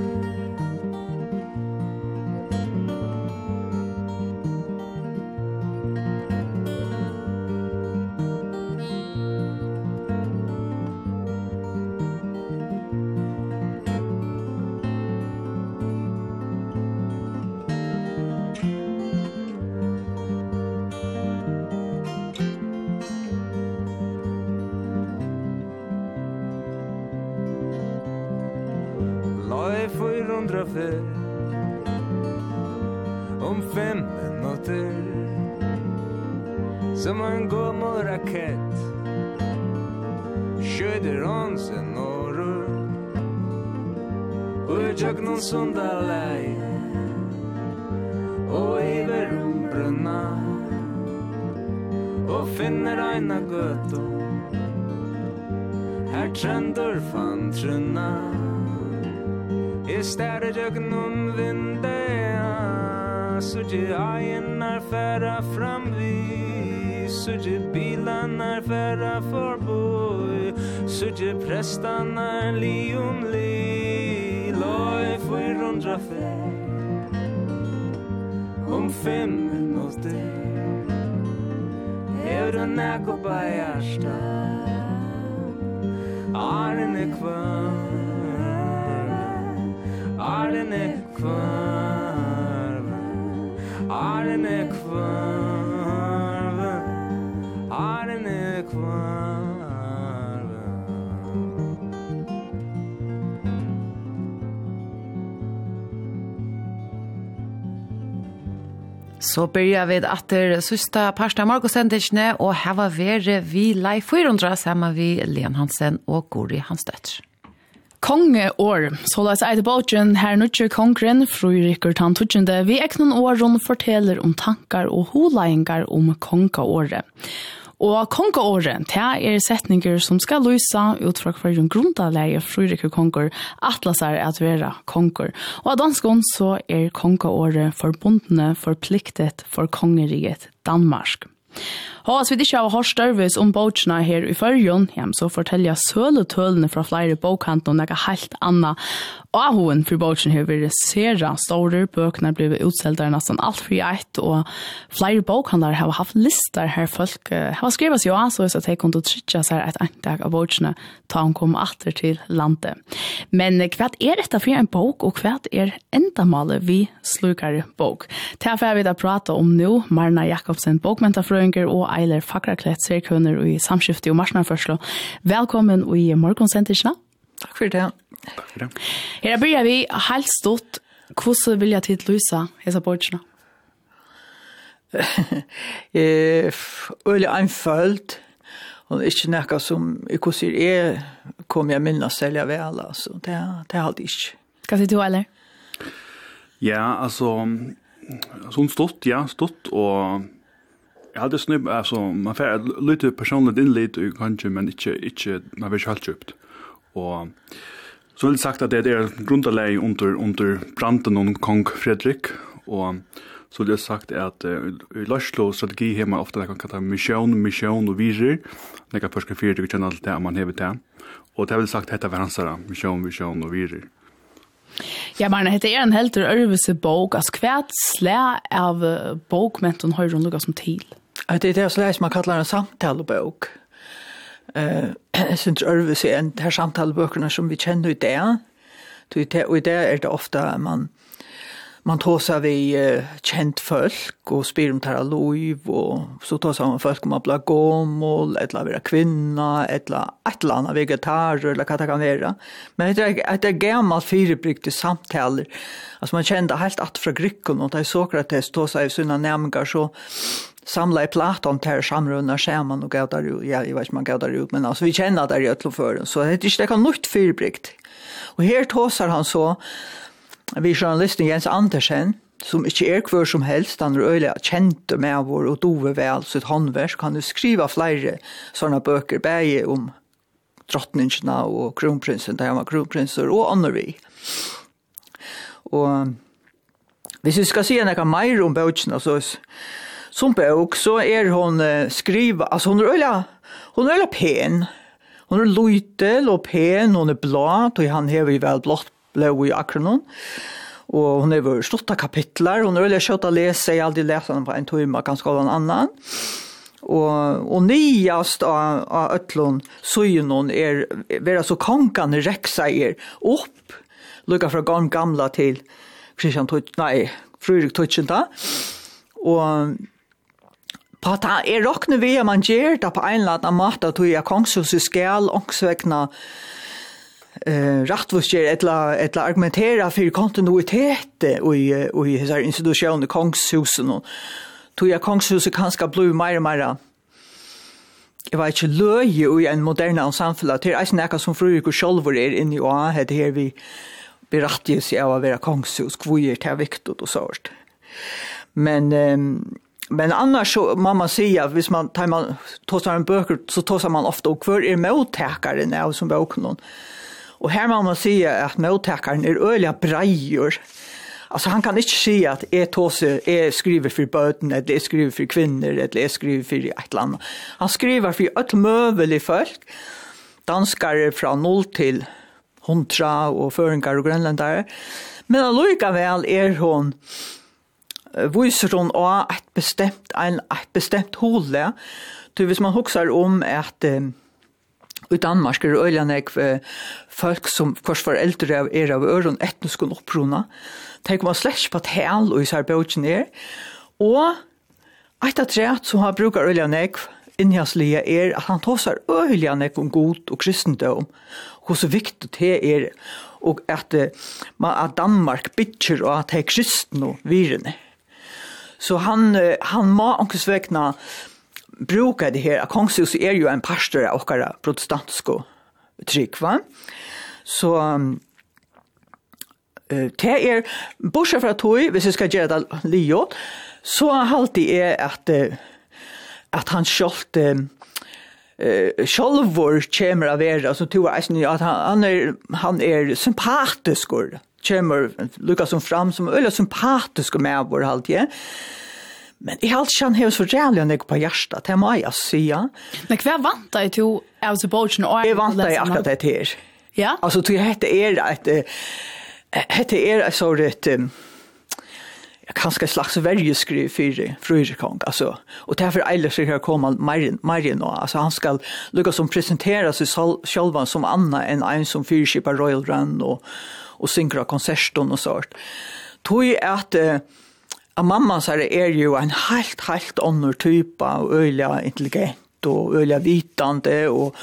gegnum vindea Sugge ajenar færa framvi Sugge bilanar færa forboi Sugge prestanar li om li Loi fyrir rundra fer Om fem minutter Hevur du nekko bæjarsta Arne kvam Arne kvarve Arne kvarve Så byrja vi etter sista parsta morgosendisjene og heva vere vi lei 400 saman vi Len Hansen og Gori Hansdøtter kongeår. Så la oss eide båtjen her nødtje kongren, frurikker tann tutsjende, vi eknon åren forteller om tankar og holaingar om kongeåret. Og kongeåret, det er setninger som skal lysa ut fra hver en grundaleie frurikker konger, atlas er at vera konger. Og av danskån så er kongeåret forbundne forpliktet for kongeriget Danmark. Og hvis vi ikke har hørt størvis om bøtjene her i førjen, ja, så forteller jeg søletølene fra flere bokhandler og noe helt annet. Og hun for bøtjene her vil sere store bøkene blir utselt der nesten alt for ett, og flere bokhandler har haft lister her folk har skrevet seg også, så jeg kunne trykke seg et antag av bøtjene ta hun kom atter til landet. Men hva er dette for en bok, og hva er endamålet vi slukar bok? Derfor jeg vi da prate om nå, Marna Jakobsen, bokmentarfrøynger og Eiler Fakraklett, serkønner i samskiftet og marsnarførslo. Velkommen i morgensentisjene. Takk for det. Takk for det. Her begynner vi helt stort. Hvordan vil jeg til Luisa hese bortsene? Øyelig anfølt. Og ikke noe som, hvordan sier jeg, kommer jeg minne selv jeg vel, altså. Det, det er alltid ikke. Hva sier du, eller? Ja, altså, sånn stått, ja, stått, og Jag hade snubb alltså man får lite personligt inlit och kanske men inte inte man vill helt köpt. Och så vill sagt att det är grundläge under under branden och kung Fredrik och så det sagt att uh, Lashlo strategi hemma ofta kan kalla mission mission och vision. Det kan förska fyra tycker allt det man har det. Och det vill sagt heter vansara mission mission och viser. Ja, men det er en helt örvelse bok, alltså hva slä av bokmenton har ju runt som till. Att det er det så man kallar en samtalebok. Eh, jeg synes över sig en her samtalebøkene som vi kjenner i det. Det i det er det ofte man man tåsar vi uh, kjent folk og spyr om tæra lov. og så tar seg man folk om at bli gomål, eller vera kvinna, et eller annet vegetarer, eller hva det kan være. Men det er, det er gammalt firebrygte samtaler. Altså man kjente helt at fra grykken, og det er Sokrates tar seg i sina nærmengar så samla i platon til samrunda skjermen og gav där ja jeg vet man gav der ut men altså, vi kjenner det i Øtloføren, så det er ikke det nytt något fyrbrikt. Och tåsar han så vi journalisten Jens Andersen som ikke er hver som helst, han er øyelig kjent med vår og dove vel sitt håndverk, han skriva flere sånne bøker, begge om drottningene og kronprinsen, der han var kronprinser, og andre vi. Og hvis vi skal si noe mer om bøkene, så som bok så er hon eh, skriva, altså hon er öla, hon er öla pen. Hon er lojtel og pen, hon er blå, och han hever ju vel blått blå i akronon. Og hon är väl stått kapitlar, hon er öla kjøtt å lese, jeg har aldri läst henne på en timme, ganska av en annan. Og, og nyast av, av ötlun synon er, vera så kongan reksa er opp, lukka fra gamla til Kristian Tutsch, nei, Frurik Tutschenta, og at er råkne vi at man gjør det på en eller annen måte at vi er kongshuset skal ångsvekna eh rättvisger etla etla argumentera för kontinuitet i i hesa institution i kongshusen och tog jag kongshuset kanske blue mer mer Jeg var ikke løy i en moderne samfunn, til er ikke som fruer og sjølver er inne i å det her vi berattiges av å være kongshus, hvor er det viktig og sånt. Men um, Men annars så må man säga att hvis man tar man tosar en böcker så tosar man ofta och kvar är mottagaren av som boken någon. Och här må man säga att mottagaren är öliga brejor. Alltså han kan inte säga att är tåse är skriver för böten eller är skriver för kvinnor eller är skriver för ett land. Han skriver för ett möbelig folk. Danskare från 0 till 100 och föringar och grönländare. Men allika väl är hon viser hun også et bestemt, en, et bestemt hole. Så hvis man husker om at um, i Danmark er øyla nek folk som kors var eldre av er av øren etnisk og opprona, tenker man slett på tal og især bøtjen er. Og et av treet som har bruker øyne nek innhjaslige er at han tar seg øyne om god og kristendom, hvor så viktig det er, og at, at Danmark bytter og at det er kristne virene. Så han, han må vekna. bruka det her. Kongshus er jo en pastor av okkara protestantsko trygg, va? Så uh, det er, bortsett fra tog, hvis jeg skal gjøre det lio, så halte jeg at, at han sjalt uh, eh sjálvor kemur av vera så tror jag att han, han är han är sympatisk kommer Lukas som fram som øyla sympatisk med vår halt ja. Men i halt han hur så jävla nek på hjärta till mig att säga. Men kvar deg ju till alltså bolchen och jag vant deg att det här. Ja. Alltså du hette är ett hette är så rätt jag kanske slags värjeskriv för fröjekong alltså och därför eller så här kommer Marin Marin och alltså han ska lucka som presentera sig själva som Anna en en som fyrskipar Royal Run och och synkra konserton och sånt. Tog ju att eh, mamma så är ju en helt helt annan typ av öliga intelligent och öliga vitande och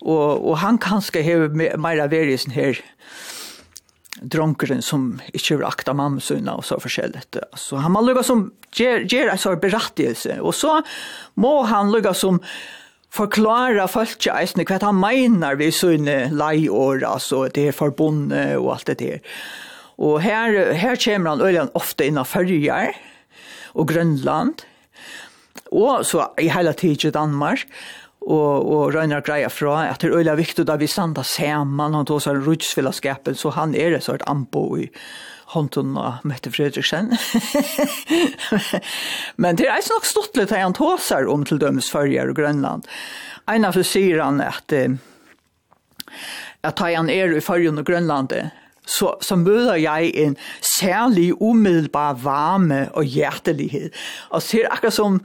och och han kanske har mera värisen här dronkeren som ikke vil akta mammasunna og så forskjellig. Så han må lukka som gjør, gjør en sånn berettigelse. Og så må han lukka som forklara folk eisne hva han mener vi sunne leiår, altså det er forbundet og alt det der. Og her, her kommer han øyne ofte innan Førjar og Grønland, og så i hele tiden Danmark, og, og Røyner greia fra at det er øyla viktig da vi standa saman, han tog seg rutsfellesskapen, så han er et sort anbo i hånden av Mette Fredriksen. Men det er nok stått litt han tåser om til dømes Førjer og Grønland. En av sier han at at han er i Førjen og Grønland, så, så møter jeg en særlig umiddelbar varme og hjertelighet. Og ser akkurat som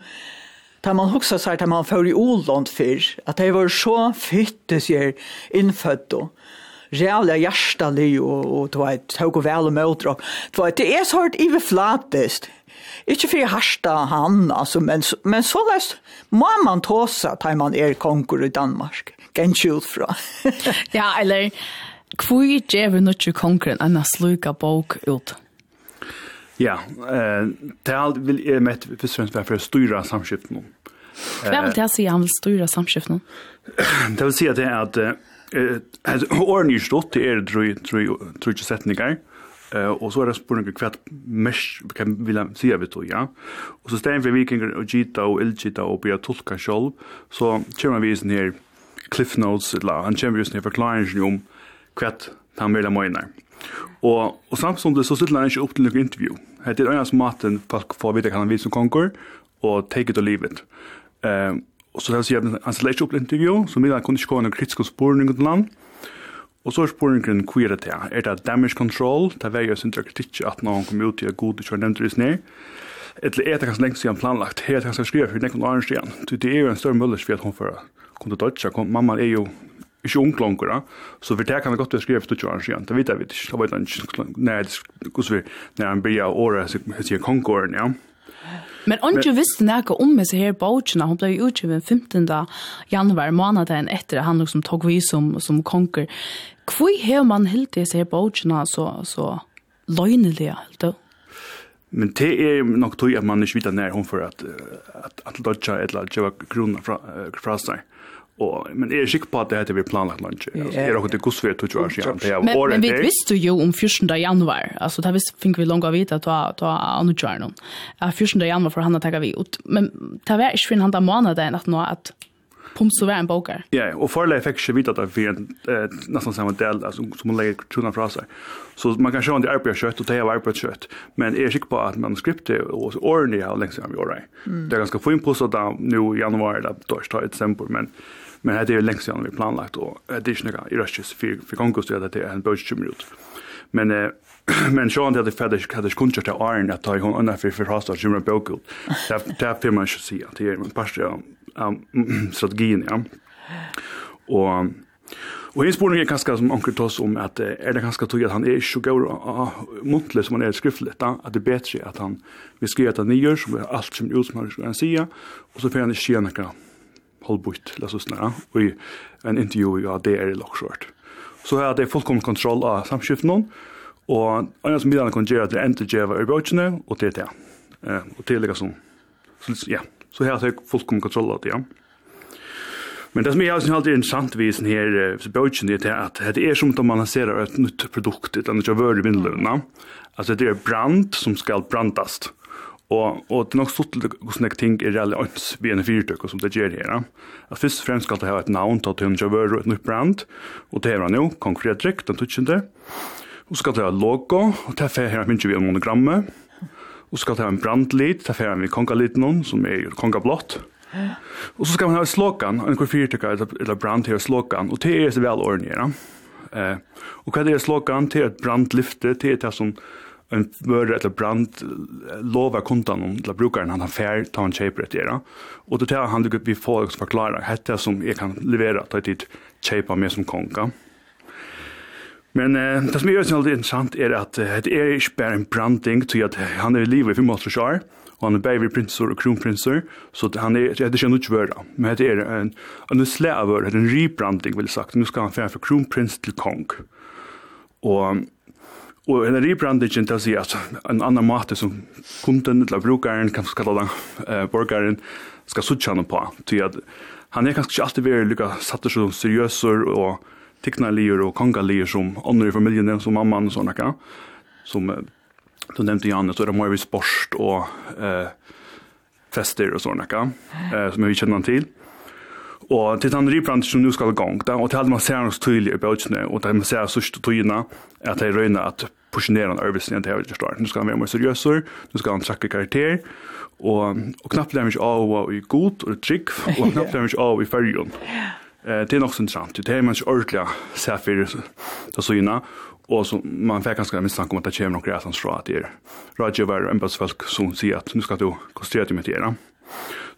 Da man husker seg att man får i Åland før, at det var så fytte seg innfødt og reale hjertelig og, og du vet, tog og vel og møter opp. Du vet, det er så hørt iverflatest. Ikke for jeg harsta han, altså, men, men så løst må man tåse at man er konger i Danmark. Gensje ut fra. ja, eller hvor gjør vi ikke kongeren enn å sluke bok ut? Ja, eh, det er alt vil jeg med først og fremst være for å styre samskiften. Hva vil det si han vil styre samskiften? Det vil si at det er at Åren i stått er drøy setninger, og så er det spørninger hva mest kan vil jeg si av det, ja. Og så stedet for vikinger og gita og ilgita og blir tolka selv, så kommer vi i sånne her cliff notes, eller han kommer jo sånne forklaringer om hva han vil ha møyner. Og, og samtidig så sitter han ikke opp til noen intervju. Det er en av maten folk får vite hva han vil som konger, og take it or leave it. Um, Og så helst jeg han stiller ikke opp intervju, så middag kunne ikke komme noen kritiske spørning til land. Og så er spørningen hva er det til? Er det damage control? Det er jo sin kritikk at noen kommer ut til å god ikke har nevnt det ned. Eller er det kanskje lengst siden planlagt? Her er det kanskje skrevet for nekken åren siden. Det er jo en større mulighet for at hun får kunne dodge. Mamma er jo ikke ung langer, så for det kan det godt være skrevet for 20 år siden. Det vet jeg ikke. Det vet jeg ikke hvordan vi, når han blir året, så sier kongåren, ja. Men onge visste noe om disse her bautjena, hun blei utgivet 15. januar, måneden etter han liksom tog vi som, som konger. Hvor har man helt disse her bautjena så, så løgnelige, helt da? Men det er nok tog at man ikke vet når hun får at, at, at dodja eller at gjøre fra, fra seg. Og, men er sikker på at det heter vi planlagt lunch. Altså, er det ikke gos vi er to år siden. Men, men vi visste jo om 14. januar. Altså, det visste fink vi langt å vite at det var annet kjør noen. 14. januar for han å har vi ut. Men det var ikke for han da måneden at nå at Pomso var en bokar. Ja, og forleg fikk ikke vite at det var en eh, nesten samme del altså, som hun legger trona fra seg. Så man kan se om det er arbeidet kjøtt, og det er arbeidet kjøtt. Men jeg er sikker på at manuskriptet og årene har lengst siden vi året. Mm. Det er ganske fint på så da, nå i januar, eller da, i desember, men Men det er lengst siden vi planlagt, og det er ikke noe i røstkjøs for for kongos til at det er en bøys bøtjum ut. Men eh, men sjón at det fæðis kaðis kuntur til iron at jeg hun under for for annar fyrir hasta bøk ut, det er fyrir man ikke sjá at er en pastar av strategien ja. Og Og en spørning er kanskje som anker oss om at er det kanskje tog at han er ikke så gaur muntlig som han er skriftlig, da, at det er bedre at han vil skrive at han nye, som er alt som ut som han sier, og så får han ikke gjøre noe halvbort så og i en intervju av det er i Lockshort. Så her er det fullkomlig kontroll av samskiften noen, og andre som midlene kan gjøre at det ender gjøre i brøkene, og det er det. Og det er det så, ja, så her er det fullkomlig kontroll av det, ja. Men det som jeg synes alltid er interessant vid sånn her brøkjen er at det er som om man lanserer et nytt produkt, et annet kjøver i vindløvene. Altså det er brand som skal brandast. Og, og det er nok stått til hvordan jeg ting er reelle øns vi en fyrtøk, som det gjør her. At først og fremst skal det ha et navn til at hun ikke har et nytt brand, og det er han jo, Kong Fredrik, den tutsjende. Og skal det ha logo, og det er fer her minst vi en monogrammet. Og skal det ha en brandlit, det er fer her vi kongalit noen, som er kongablått. Og så skal man ha slogan, en kvar fyrtøk eller brand her slogan, og det er så vel ordentlig. Eh, og hva er det slogan til et brandlyfte, til det som en mörre eller brand lova kundan om till brukaren han har fair ta en shape det då. Och då tar han det upp vi får också förklara hetta som jag kan leverera ta dit shape med som konka. Men eh, det som är så intressant är att eh, det är inte bara en branding till att han är i livet för Mostershar och han är baby prinsor och kronprinsor så att han är, det är inte vöra. Men det är en, en slävör, en rebranding vill sagt. Nu ska han färra för kronprins till kong. Och Og en rebrandingen til å si at en annan måte som kunden eller brukaren, kan kalla det, eh, borgaren, skal sutja han på. Ty at han er kanskje ikke alltid vært lykka satt som seriøser og teknalier og kongalier som ånder i familien, som mamman og sånne, som du nevnte Janne, så er det mer vi sport og eh, fester og sånne, eh, som vi kjenner til. Og til den rebrand som nu skal i gang, da, og til alt man ser hans tydelig i bøtjene, og til man ser sørste tøyene, at det er røyne at portionerer en arbeidsene til jeg vil starte. Nu skal han være mer seriøser, nu skal han trekke karakter, og, og knappt lærer ikke av hva i god og trygg, og knappt lærer ikke av i fergen. Eh, det er nok så interessant. det er man ikke ordentlig ser for det syna, og så man fikk ganske mistanke om at det kommer noen reisans fra at det er rådgjøver og embedsfolk som sier at nu skal du konstruere til mitt gjerne. Mm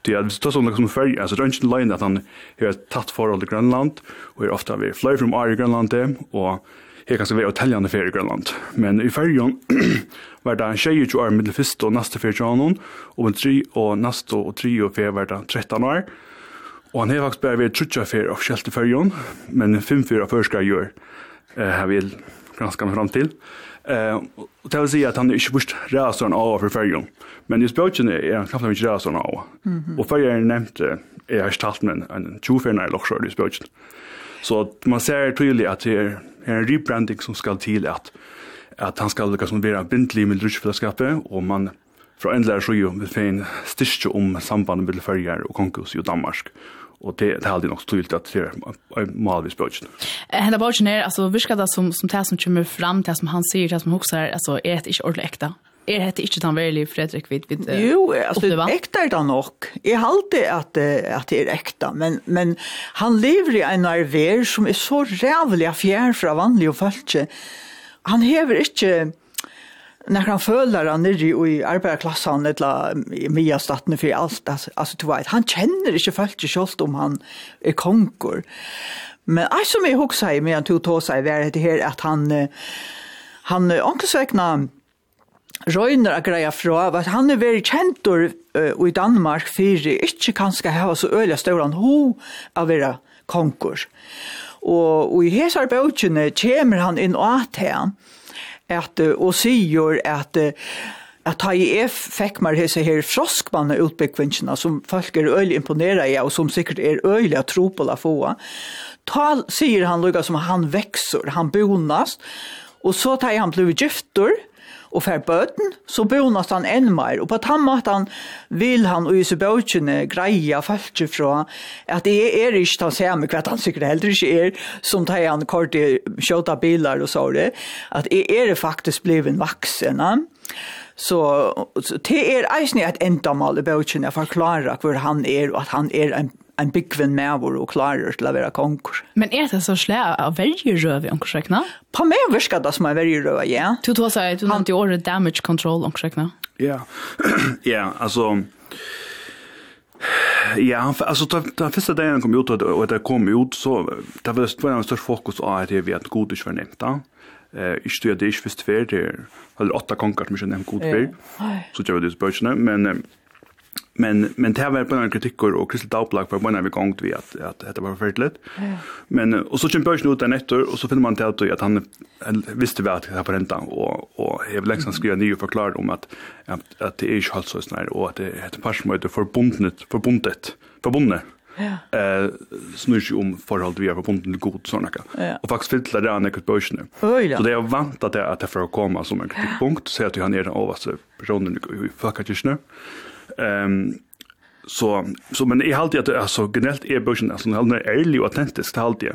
Det är det som liksom för alltså det är inte løgn at han har tatt tagit förhåll till Grönland och är ofta vi flyr från Arje Grönland och här kanske vi är täljande i Grønland. Men i färjan var det en tjej i 20 år, som fyrst og neste nästa för honom og en tre og neste og tre og fyra var det 13 år. Og han har faktisk bare vært trutja fyrir offisielt i fyrjon, men fem fyrir av fyrir skal gjør, eh, har vi ganske fram til. Eh, och det vill säga att han är inte först räsaren av för färgen. Men i spöken är han knappt inte räsaren av. Och färgen nämnt är jag stalt med en tjofärna i lockskör i spöken. Så att man ser tydligt att det är en rebranding som ska till att att han ska lyckas vara bindlig med rutschfällskapet och man från ändlare så ju med fin styrke om sambandet mellan färger och konkurs i Danmark och det det hade nog styrkt att det är malvis bøtjen. Hela bøtjen er, alltså virker det som som det som kommer fram till som han säger det som huxar alltså är det inte ordentlig äkta. Er det ikke den veldig Fredrik vid vid Jo, altså, ekta er det nok. Jeg halte at, at det er ekta, men, men han lever i en arver som er så rævlig fjær fra vanlige folk. Han hever ikke när han följer han nere i arbetarklassen eller i mia staten för allt alltså du vet han känner inte folk ju själv om han är konkor men alltså som jag också säger med han tog ta sig var det här att han han ankesväckna Røyner er greia fra, at han er veldig kjentor uh, i Danmark fyrir ikke kanskje hava så øyla stauran ho av vera konkurs. Og, og i hesar bøtjene kommer han inn og at han, at, og sier at at ta i F fikk man hese her froskmanne utbyggvinsjene som folk er øyelig imponeret i og som sikkert er øyelig å tro på få. Ta, sier han lukka som han vekser, han bonast, og så tar han blivit gifter, og fer bøten, så bonast han enn meir. Og på tammatan vil han og Jesu bøtjene greia falskje fra at det er ikke han ser med hva han sikkert heller ikke er, som tar han kort i kjøta bilar og så det, at det er faktisk bliven vaksen. Så, så det er eisne et endamal i bøtjene for å forklare hvor han er, og at han er en en byggven med vår og klarer til å være konkurs. Men er det så slæg av vergerøv i omkursrekna? På meg virker det som er vergerøv, ja. Du tog seg, du nevnte jo året damage control omkursrekna. Ja, ja, altså... Ja, alltså ta ta första dagen kom ut och det kom ut så det var det en stor fokus på att vi att god och nämnt då. Eh ich störde ich fest det eller åtta konkar som jag nämnt god bild. Så jag det spörsmålet men men men det var på en kritiker och Kristel Dagblag för bara vi gångt vi att att det var förfärligt. Men och så kämpar jag ut den efter och så finner man till att, att han visste väl att det var ränta och och jag vill liksom skriva nya om att att, att det är ju halt så snär och att det heter passmöte förbundet förbundet förbundet. Ja. Eh snurr om förhåll vi har förbundet till god såna ja. Och faktiskt fyller det andra nu. Så det jag väntat det att det får komma som en kritikpunkt så att han är den överste personen i fackatjänsten. Ehm så så men jag alltid att alltså generellt är börsen alltså den är ärlig och autentisk det alltid.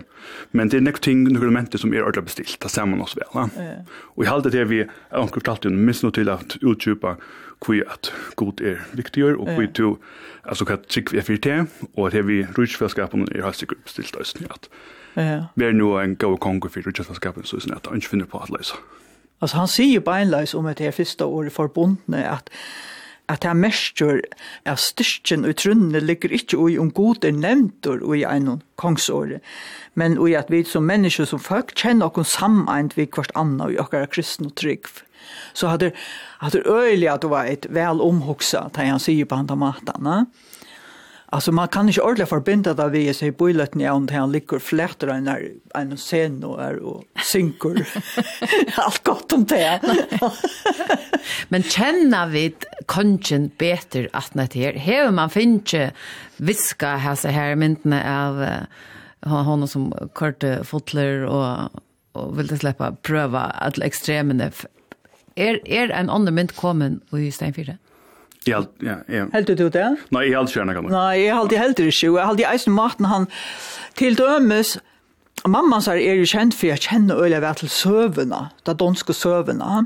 Men det är något ting element som är ordentligt beställt där samman oss väl. Ja. Och i allt det vi ankrut alltid miss nog till att utjupa kvui att god är viktigare och kvui to alltså kan trick vi för det och det vi rutschförskapen är har sig beställt alltså att. Ja. Vi är nu en go kongo för rutschförskapen så är det inte finner på att läsa. Alltså han säger ju bara om att det är första året förbundna att at det mestur av styrkjen og trunne ligger ikke ui om god er nevntur ui ein kongsåre, men ui at vi som mennesker som folk kjenner okkur sameint vi kvart anna og okkar kristne og trygg. Så hadde, hadde øyelig at det var et vel omhoksa, da han sier på andre matene, Alltså man kan inte ordentligt förbinda det vid sig på illet när han, han ligger flätter en, en scen och, är, och synker. Allt gott om det. Men känner vi konchen bättre att när det här? Har man finns viska här så här myntene av honom som korte fotler och, och vill släppa pröva alla extremene. Är, är en annan mynd kommen i Steinfyrre? Ja. Ja, ja, ja. Helt du det? Nei, jeg helt skjønner gammel. Nei, jeg helt helt ikke. Jeg helt i eisen maten han til dømes. Mamma sa er jo kjent for jeg kjenner øyla vært til søvene, de danske søvene,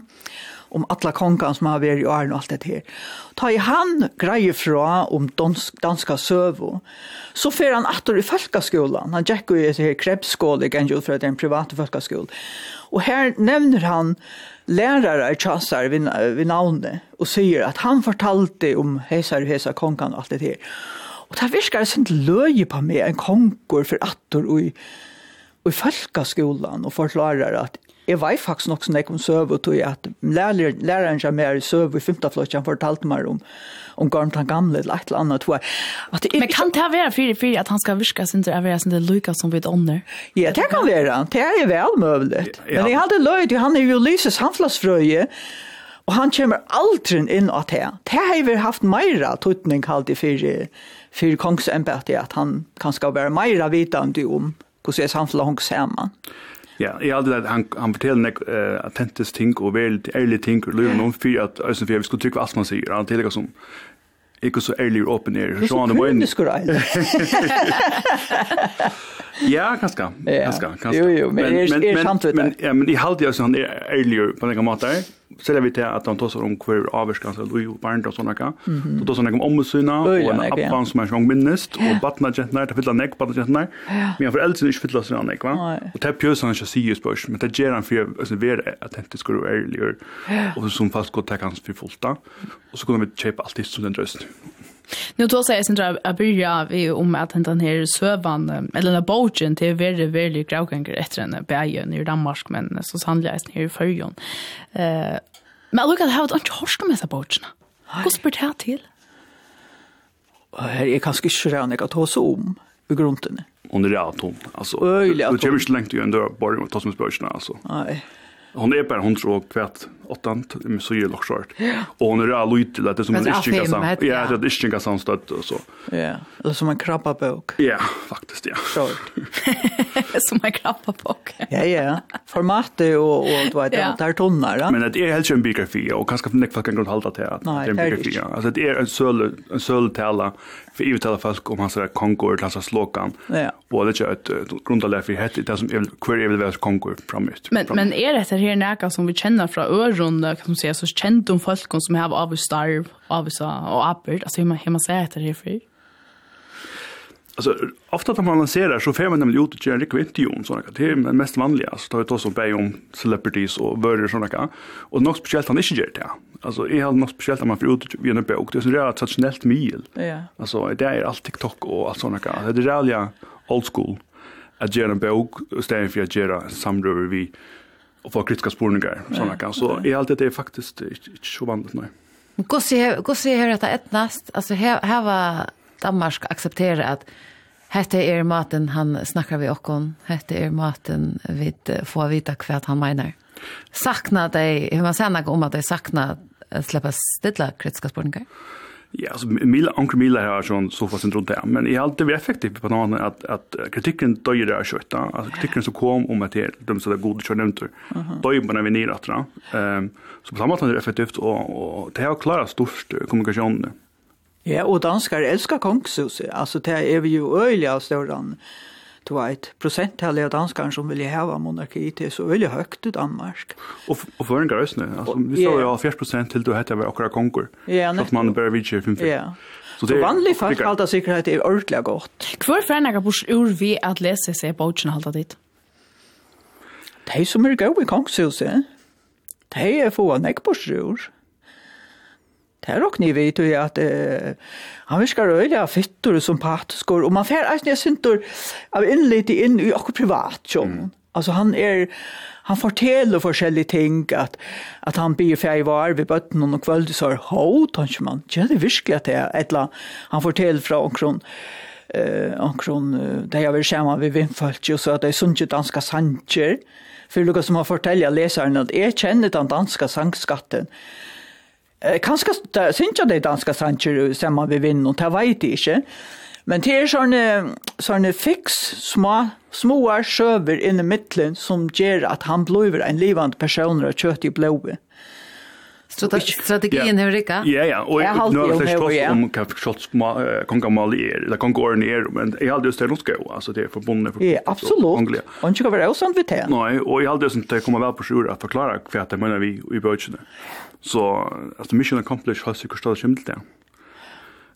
om alla kongene som har vært i åren og alt det her. Ta i han greie fra om dansk, danska søvo, så fer han atter i folkeskolen. Han gikk jo i et her krebsskål, ikke en jo fra den private folkeskolen. Og her nevner han lärare chassar vid, vid navnet och säger att han fortalte om hesar och hesar kongan och allt det här. Och det virkar sin löje på mig en konkor för attor och i, och i folkaskolan och förklarar att Jeg var faktisk nok sånn jeg kom søve, tog jeg at lærer, læreren som er søve i femte flott, han fortalte meg om, om Gorm han gamle, eller et eller annet, tror jeg. At det, Men kan det være fyrir fyrir at han skal virka sin til å være sin til lyka som vi ånder? Ja, det kan være, det er vel mulig. Ja. Men jeg hadde løyd, han er jo lyses handflassfrøye, Og han kommer aldri inn av det. Det har vi haft meira tøtning kalt i fyrir, fyrir kongsembetet, at han kan skal være meira vitande om hvordan samfunnet hongs saman. Ja. Ja, jeg har alltid han, han forteller nek uh, attentes ting og veldig ærlige ting og løyver noen fyrir at Øystein Fjell, vi skulle trykke alt man sier, han tillegger som ikke så ærlig og åpen er. Så Det er så kronisk, right? Ja, kanskje. Ja. Kanskje, kanskje. Jo, jo, men, men er, er sant vidt Men, ja, men i halde så han er ærligere på denne måten. Selv vi til at han tar seg om hver avvarskans og jo barnet og sånne. Mm -hmm. Så tar seg om omsyna og en appan som er sånn minnest og badna kjentene, det fyller nek badna kjentene. Men for eldre ikke fyller seg nek, va? Og det er pjøs han ikke sier spørs, men det gjør han for å være autentisk og ærligere og som fast godt tek hans for fullt da. Og så kunne vi kjøpe alt det som den drøst. Nu då säger jag där att börja vi om att den här sövan eller den här bogen till väldigt väldigt gravgängare efter en bergen i Danmark men så sannolikt här i förjon. Eh men look at how it unchorst med så bogen. Hur spurt här till? Här är kanske inte så mycket att ta sig om i grunden. Och det är atom. Alltså, öjliga atom. Det kommer inte längt att göra en dörr bara med att ta sig med spörsmål. Nej. Hon är bara hon tror kvärt åttan så gör lock short. Och hon är all ut att det som en ischinga sam. Ja, det är ischinga sam och så. Ja, eller som en krabba bok. Ja, faktiskt ja. Short. som en krabba bok. ja, ja. Format och och du vet det där tonnar. Men det är helt en biografi och kanske för nästa kan gå hålla till att det är en biografi. Alltså det är en söl en söl alla för ju tala folk om hans där Concord alltså slåkan. Ja. Och det är ett grundläge för hett det som query vill vara Concord framåt. Men men är det her näka som vi känner från örrunda kan man säga så känt om folk som har av starv av så och appelt alltså hur man hur man säger det här för Alltså ofta när man lanserar så får man nämligen ut och göra en rikve intervju om sådana Det är det mest vanliga. Så tar vi oss om om celebrities och börjar sådana kan. Och något speciellt han inte gör det. Alltså är han något speciellt när man får ut via en bok. Det är så där traditionellt mil. Ja. Alltså det är allt TikTok och allt sådana kan. Det är det old school. Att göra en bok istället för att göra samröver vi, och få kritiska spårningar såna kan så är allt det är faktiskt inte så vanligt nej. Men går se går se hur detta ettnast alltså här här var Danmark acceptera att Hette er maten han snackar vi okon. Hette er maten vi får vita kvart han menar. Sakna dig, hur man sen om att det sakna släppa stilla kritiska spårningar? Ja, alltså Mila onkel Mila har sån så fast runt där, men i allt det är effektivt på något att att kritiken döjer där skött. Alltså kritiken som kom om att det de så där goda kör nämnt. Döjer på när vi ner att Ehm så på samma sätt är det effektivt och och det har klarat störst kommunikation. Ja, och danskar älskar kongshuset. Alltså det är vi ju öjliga av större du vet, prosenttallet av danskar som vilja hava monarki til så veldig høgt i Danmark. Og, og for en grøsne, altså, vi står jo 40 prosent til du heter vi akkurat konger, ja, så at man bare vidtjer 5 Ja. Så det vanlig folk halda sikkerhet er ordentlig godt. Hvor fernega bors ur vi at lese seg på utsjene halda dit? De som er gode i kongshuset, de er få nekk bors ur. Det er nok ni vet jo at eh, han viskar öliga fittor og sympatiskor och man fär jag syntor av innlitt inn in i och privat jo. Mm. Alltså han är han forteller forskjellige ting att att han blir färg var vid bötten och kvöld så ho tänker man. Ja det viskar att det är ettla han forteller från omkron, eh omkring där jag vill skärma vid vinfalch och så att det är sunche danska sanger. För Lucas som har fortälja läsaren att är känner den danska sangskatten kanskje synes jeg det er danske sanger som man vil vinne, og det vet jeg ikke. Men det er sånne, sånne fix små, små sjøver inne i midtelen som gjør at han blir en livende person og kjøtt i blodet. Strategien har rikka? Ja, ja, og jeg nå har jeg forstått om hva forstått konga Mali er, eller konga Åren er, men jeg har just det norsk jo, altså det er forbundet for Ja, absolutt, og ikke kan være også sånn vidt det. Nei, og jeg har aldri stått det kommer vel på sjur at forklare hva det mener vi i bøtjene. Så alltså mission accomplished har sig kostat skimt där.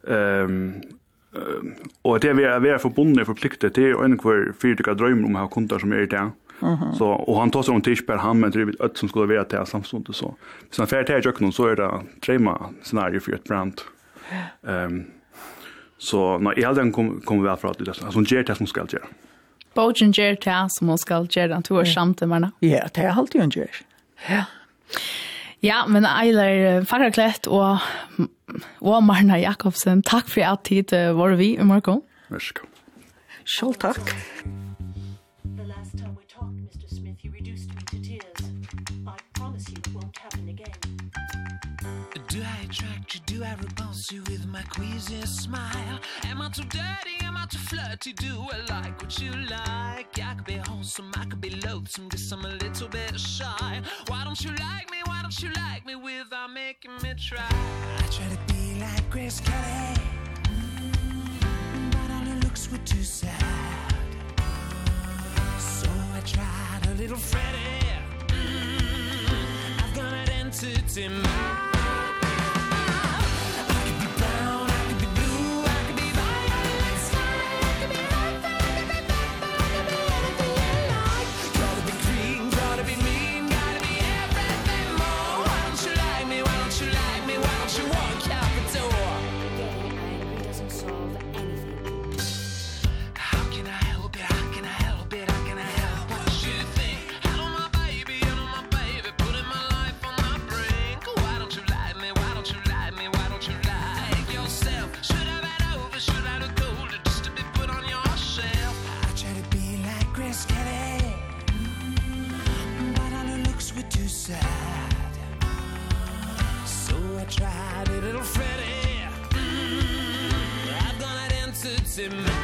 Ehm och det vi är vi är förbundna förpliktet till en kvar fyra drömmar om här kontor som är det. Så och han tar sig om tisch han men det är ett som skulle vara till samstund så. Så när färdigt jag så är det trema scenario för ett brand. Ehm så när i helgen kommer kommer vi att prata lite alltså ger det som ska göra. Bogen ger det som ska göra att du är samt med. Ja, det är alltid en ger. Ja. Ja, men Eiler Farraklett og, og Marna Jakobsen, takk for at tid var vi i morgen. Værsgo. Selv takk. The last time we talked, Mr. Smith, you reduced me to tears. I promise you it won't happen again. Do I attract you? Do I repulse you? my queasy smile. Am I too dirty, am I too flirty? Do I like what you like? I could be wholesome, I could be loathsome Guess I'm a little bit shy. Why don't you like me, why don't you like me Without making me try? I try to be like Grace Kelly. Mm, But all her looks were too sad. So I tried a little Freddy. Mm, I've got an entity mind Simmer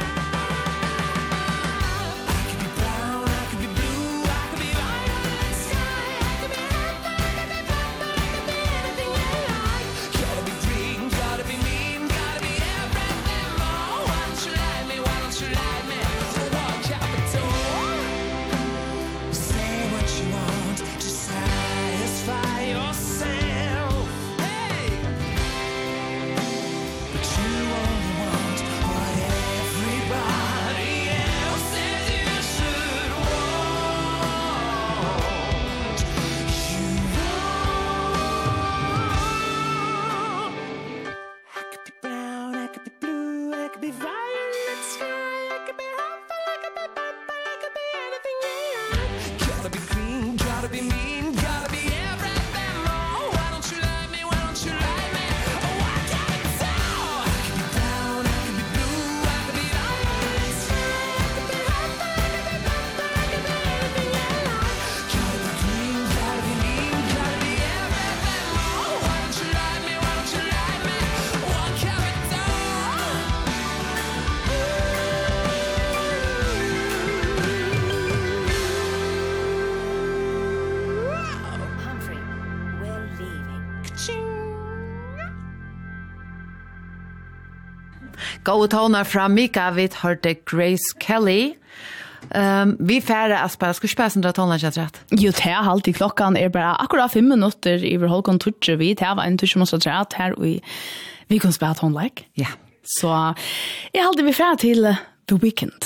og toner fra Mika, vi hørte Grace Kelly. Um, vi færre at spela skurspäs som du har tånlat jag rätt. Jo, det är alltid klockan är bara akkurat fem minutter i vår hållgång tutsche vi. Det var en tutsche måste jag rätt här vi kan spela tånlag. Ja. Så jag har alltid vi färre till The Weeknd.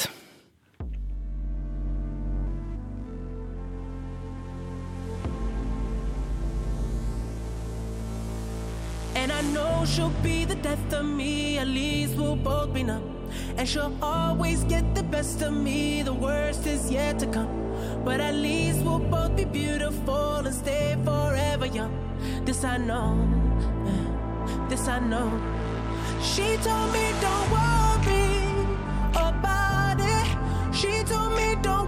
And I know she'll be the death of me. At least we'll both be numb. And she'll always get the best of me. The worst is yet to come. But at least we'll both be beautiful And stay forever young. This I know. This I know. She told me don't worry about it. She told me don't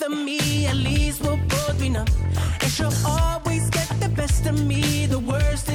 death of me At least we'll both be numb. And she'll always get the best of me The worst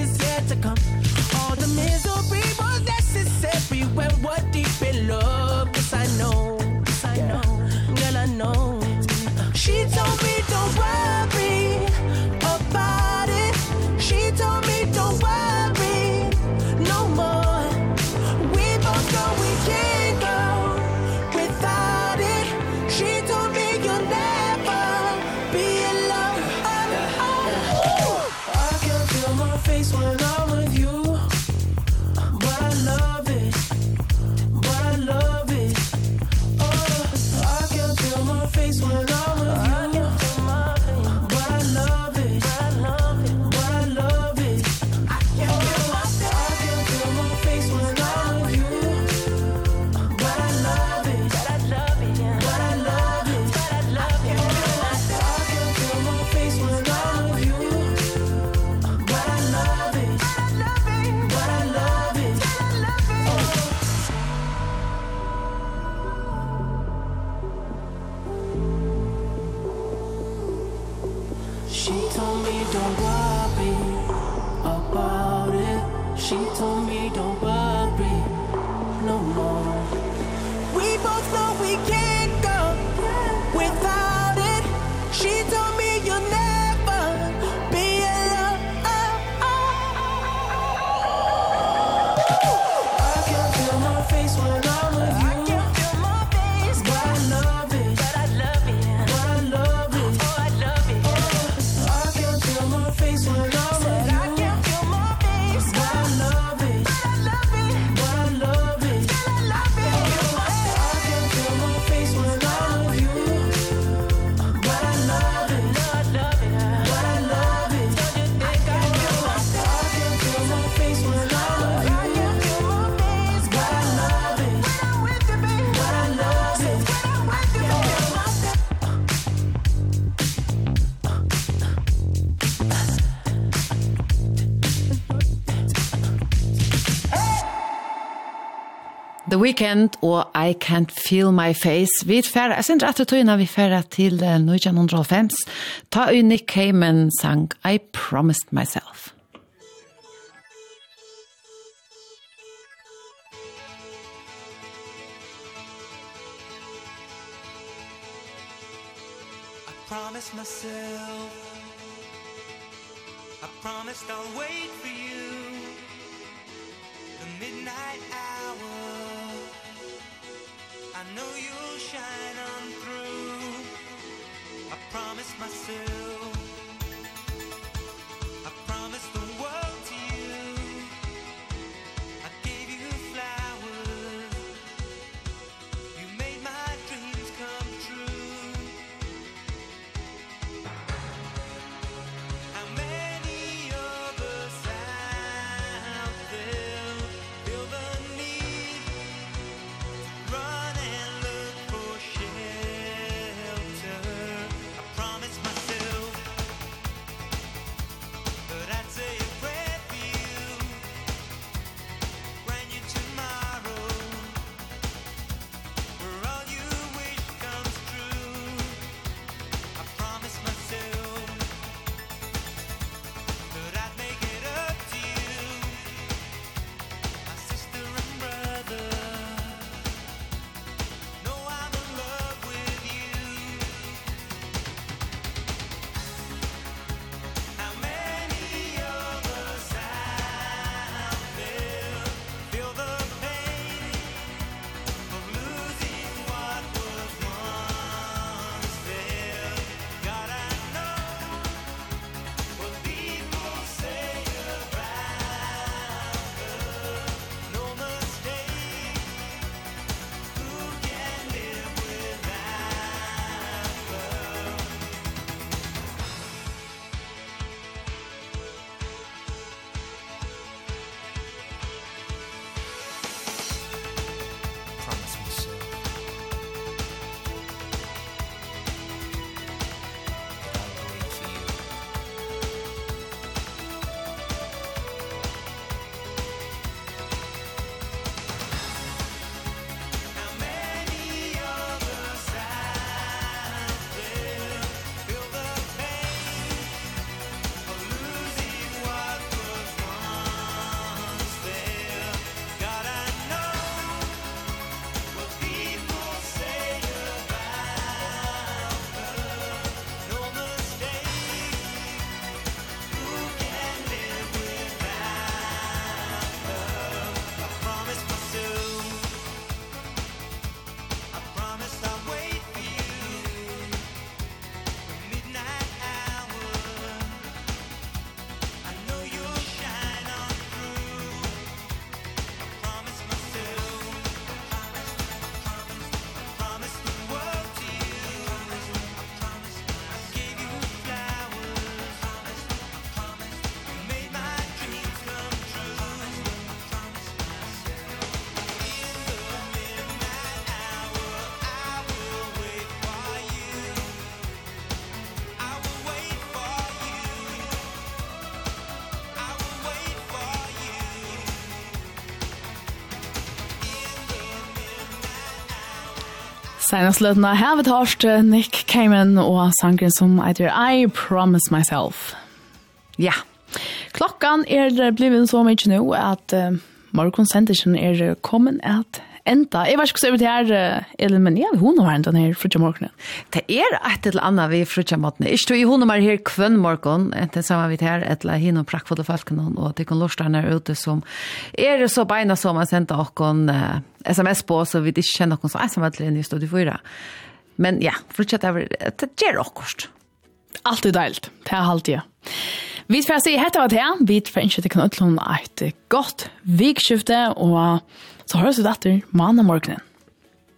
Weekend og I Can't Feel My Face. Vi fer, jeg synes at tøyna vi fer til uh, 1905. Ta unik Cayman sang I Promised Myself. I promised myself you'll shine on through I promise myself Senast løtna har vi tørst Nick Kamen og sangren som heter I Promise Myself. Ja, klokkan er blivet så mykje nå at uh, morgonsendingen er kommet at enda. Jeg vet ikke hvordan det er, Elin, men jeg ja, hun har enda her frutja morgenen. Det er et eller annet vi frutja morgenen. Ikke tog i hun er her kvønn morgen, enten sammen vi her, et eller hinn og prakkfulle falken, og det kan lorstene her ute som er så beina som man sendte okken uh, sms på, så vi ikke kjenner okken så ensamme til en i studiet fyra. Men ja, frutja det er, det gjør okkurst. Alt er deilt, det er halvtid. Vi får se, hette var det her. Vi får ikke til å kunne utlåne et godt vikskifte, og Så høres vi datter mandag morgenen.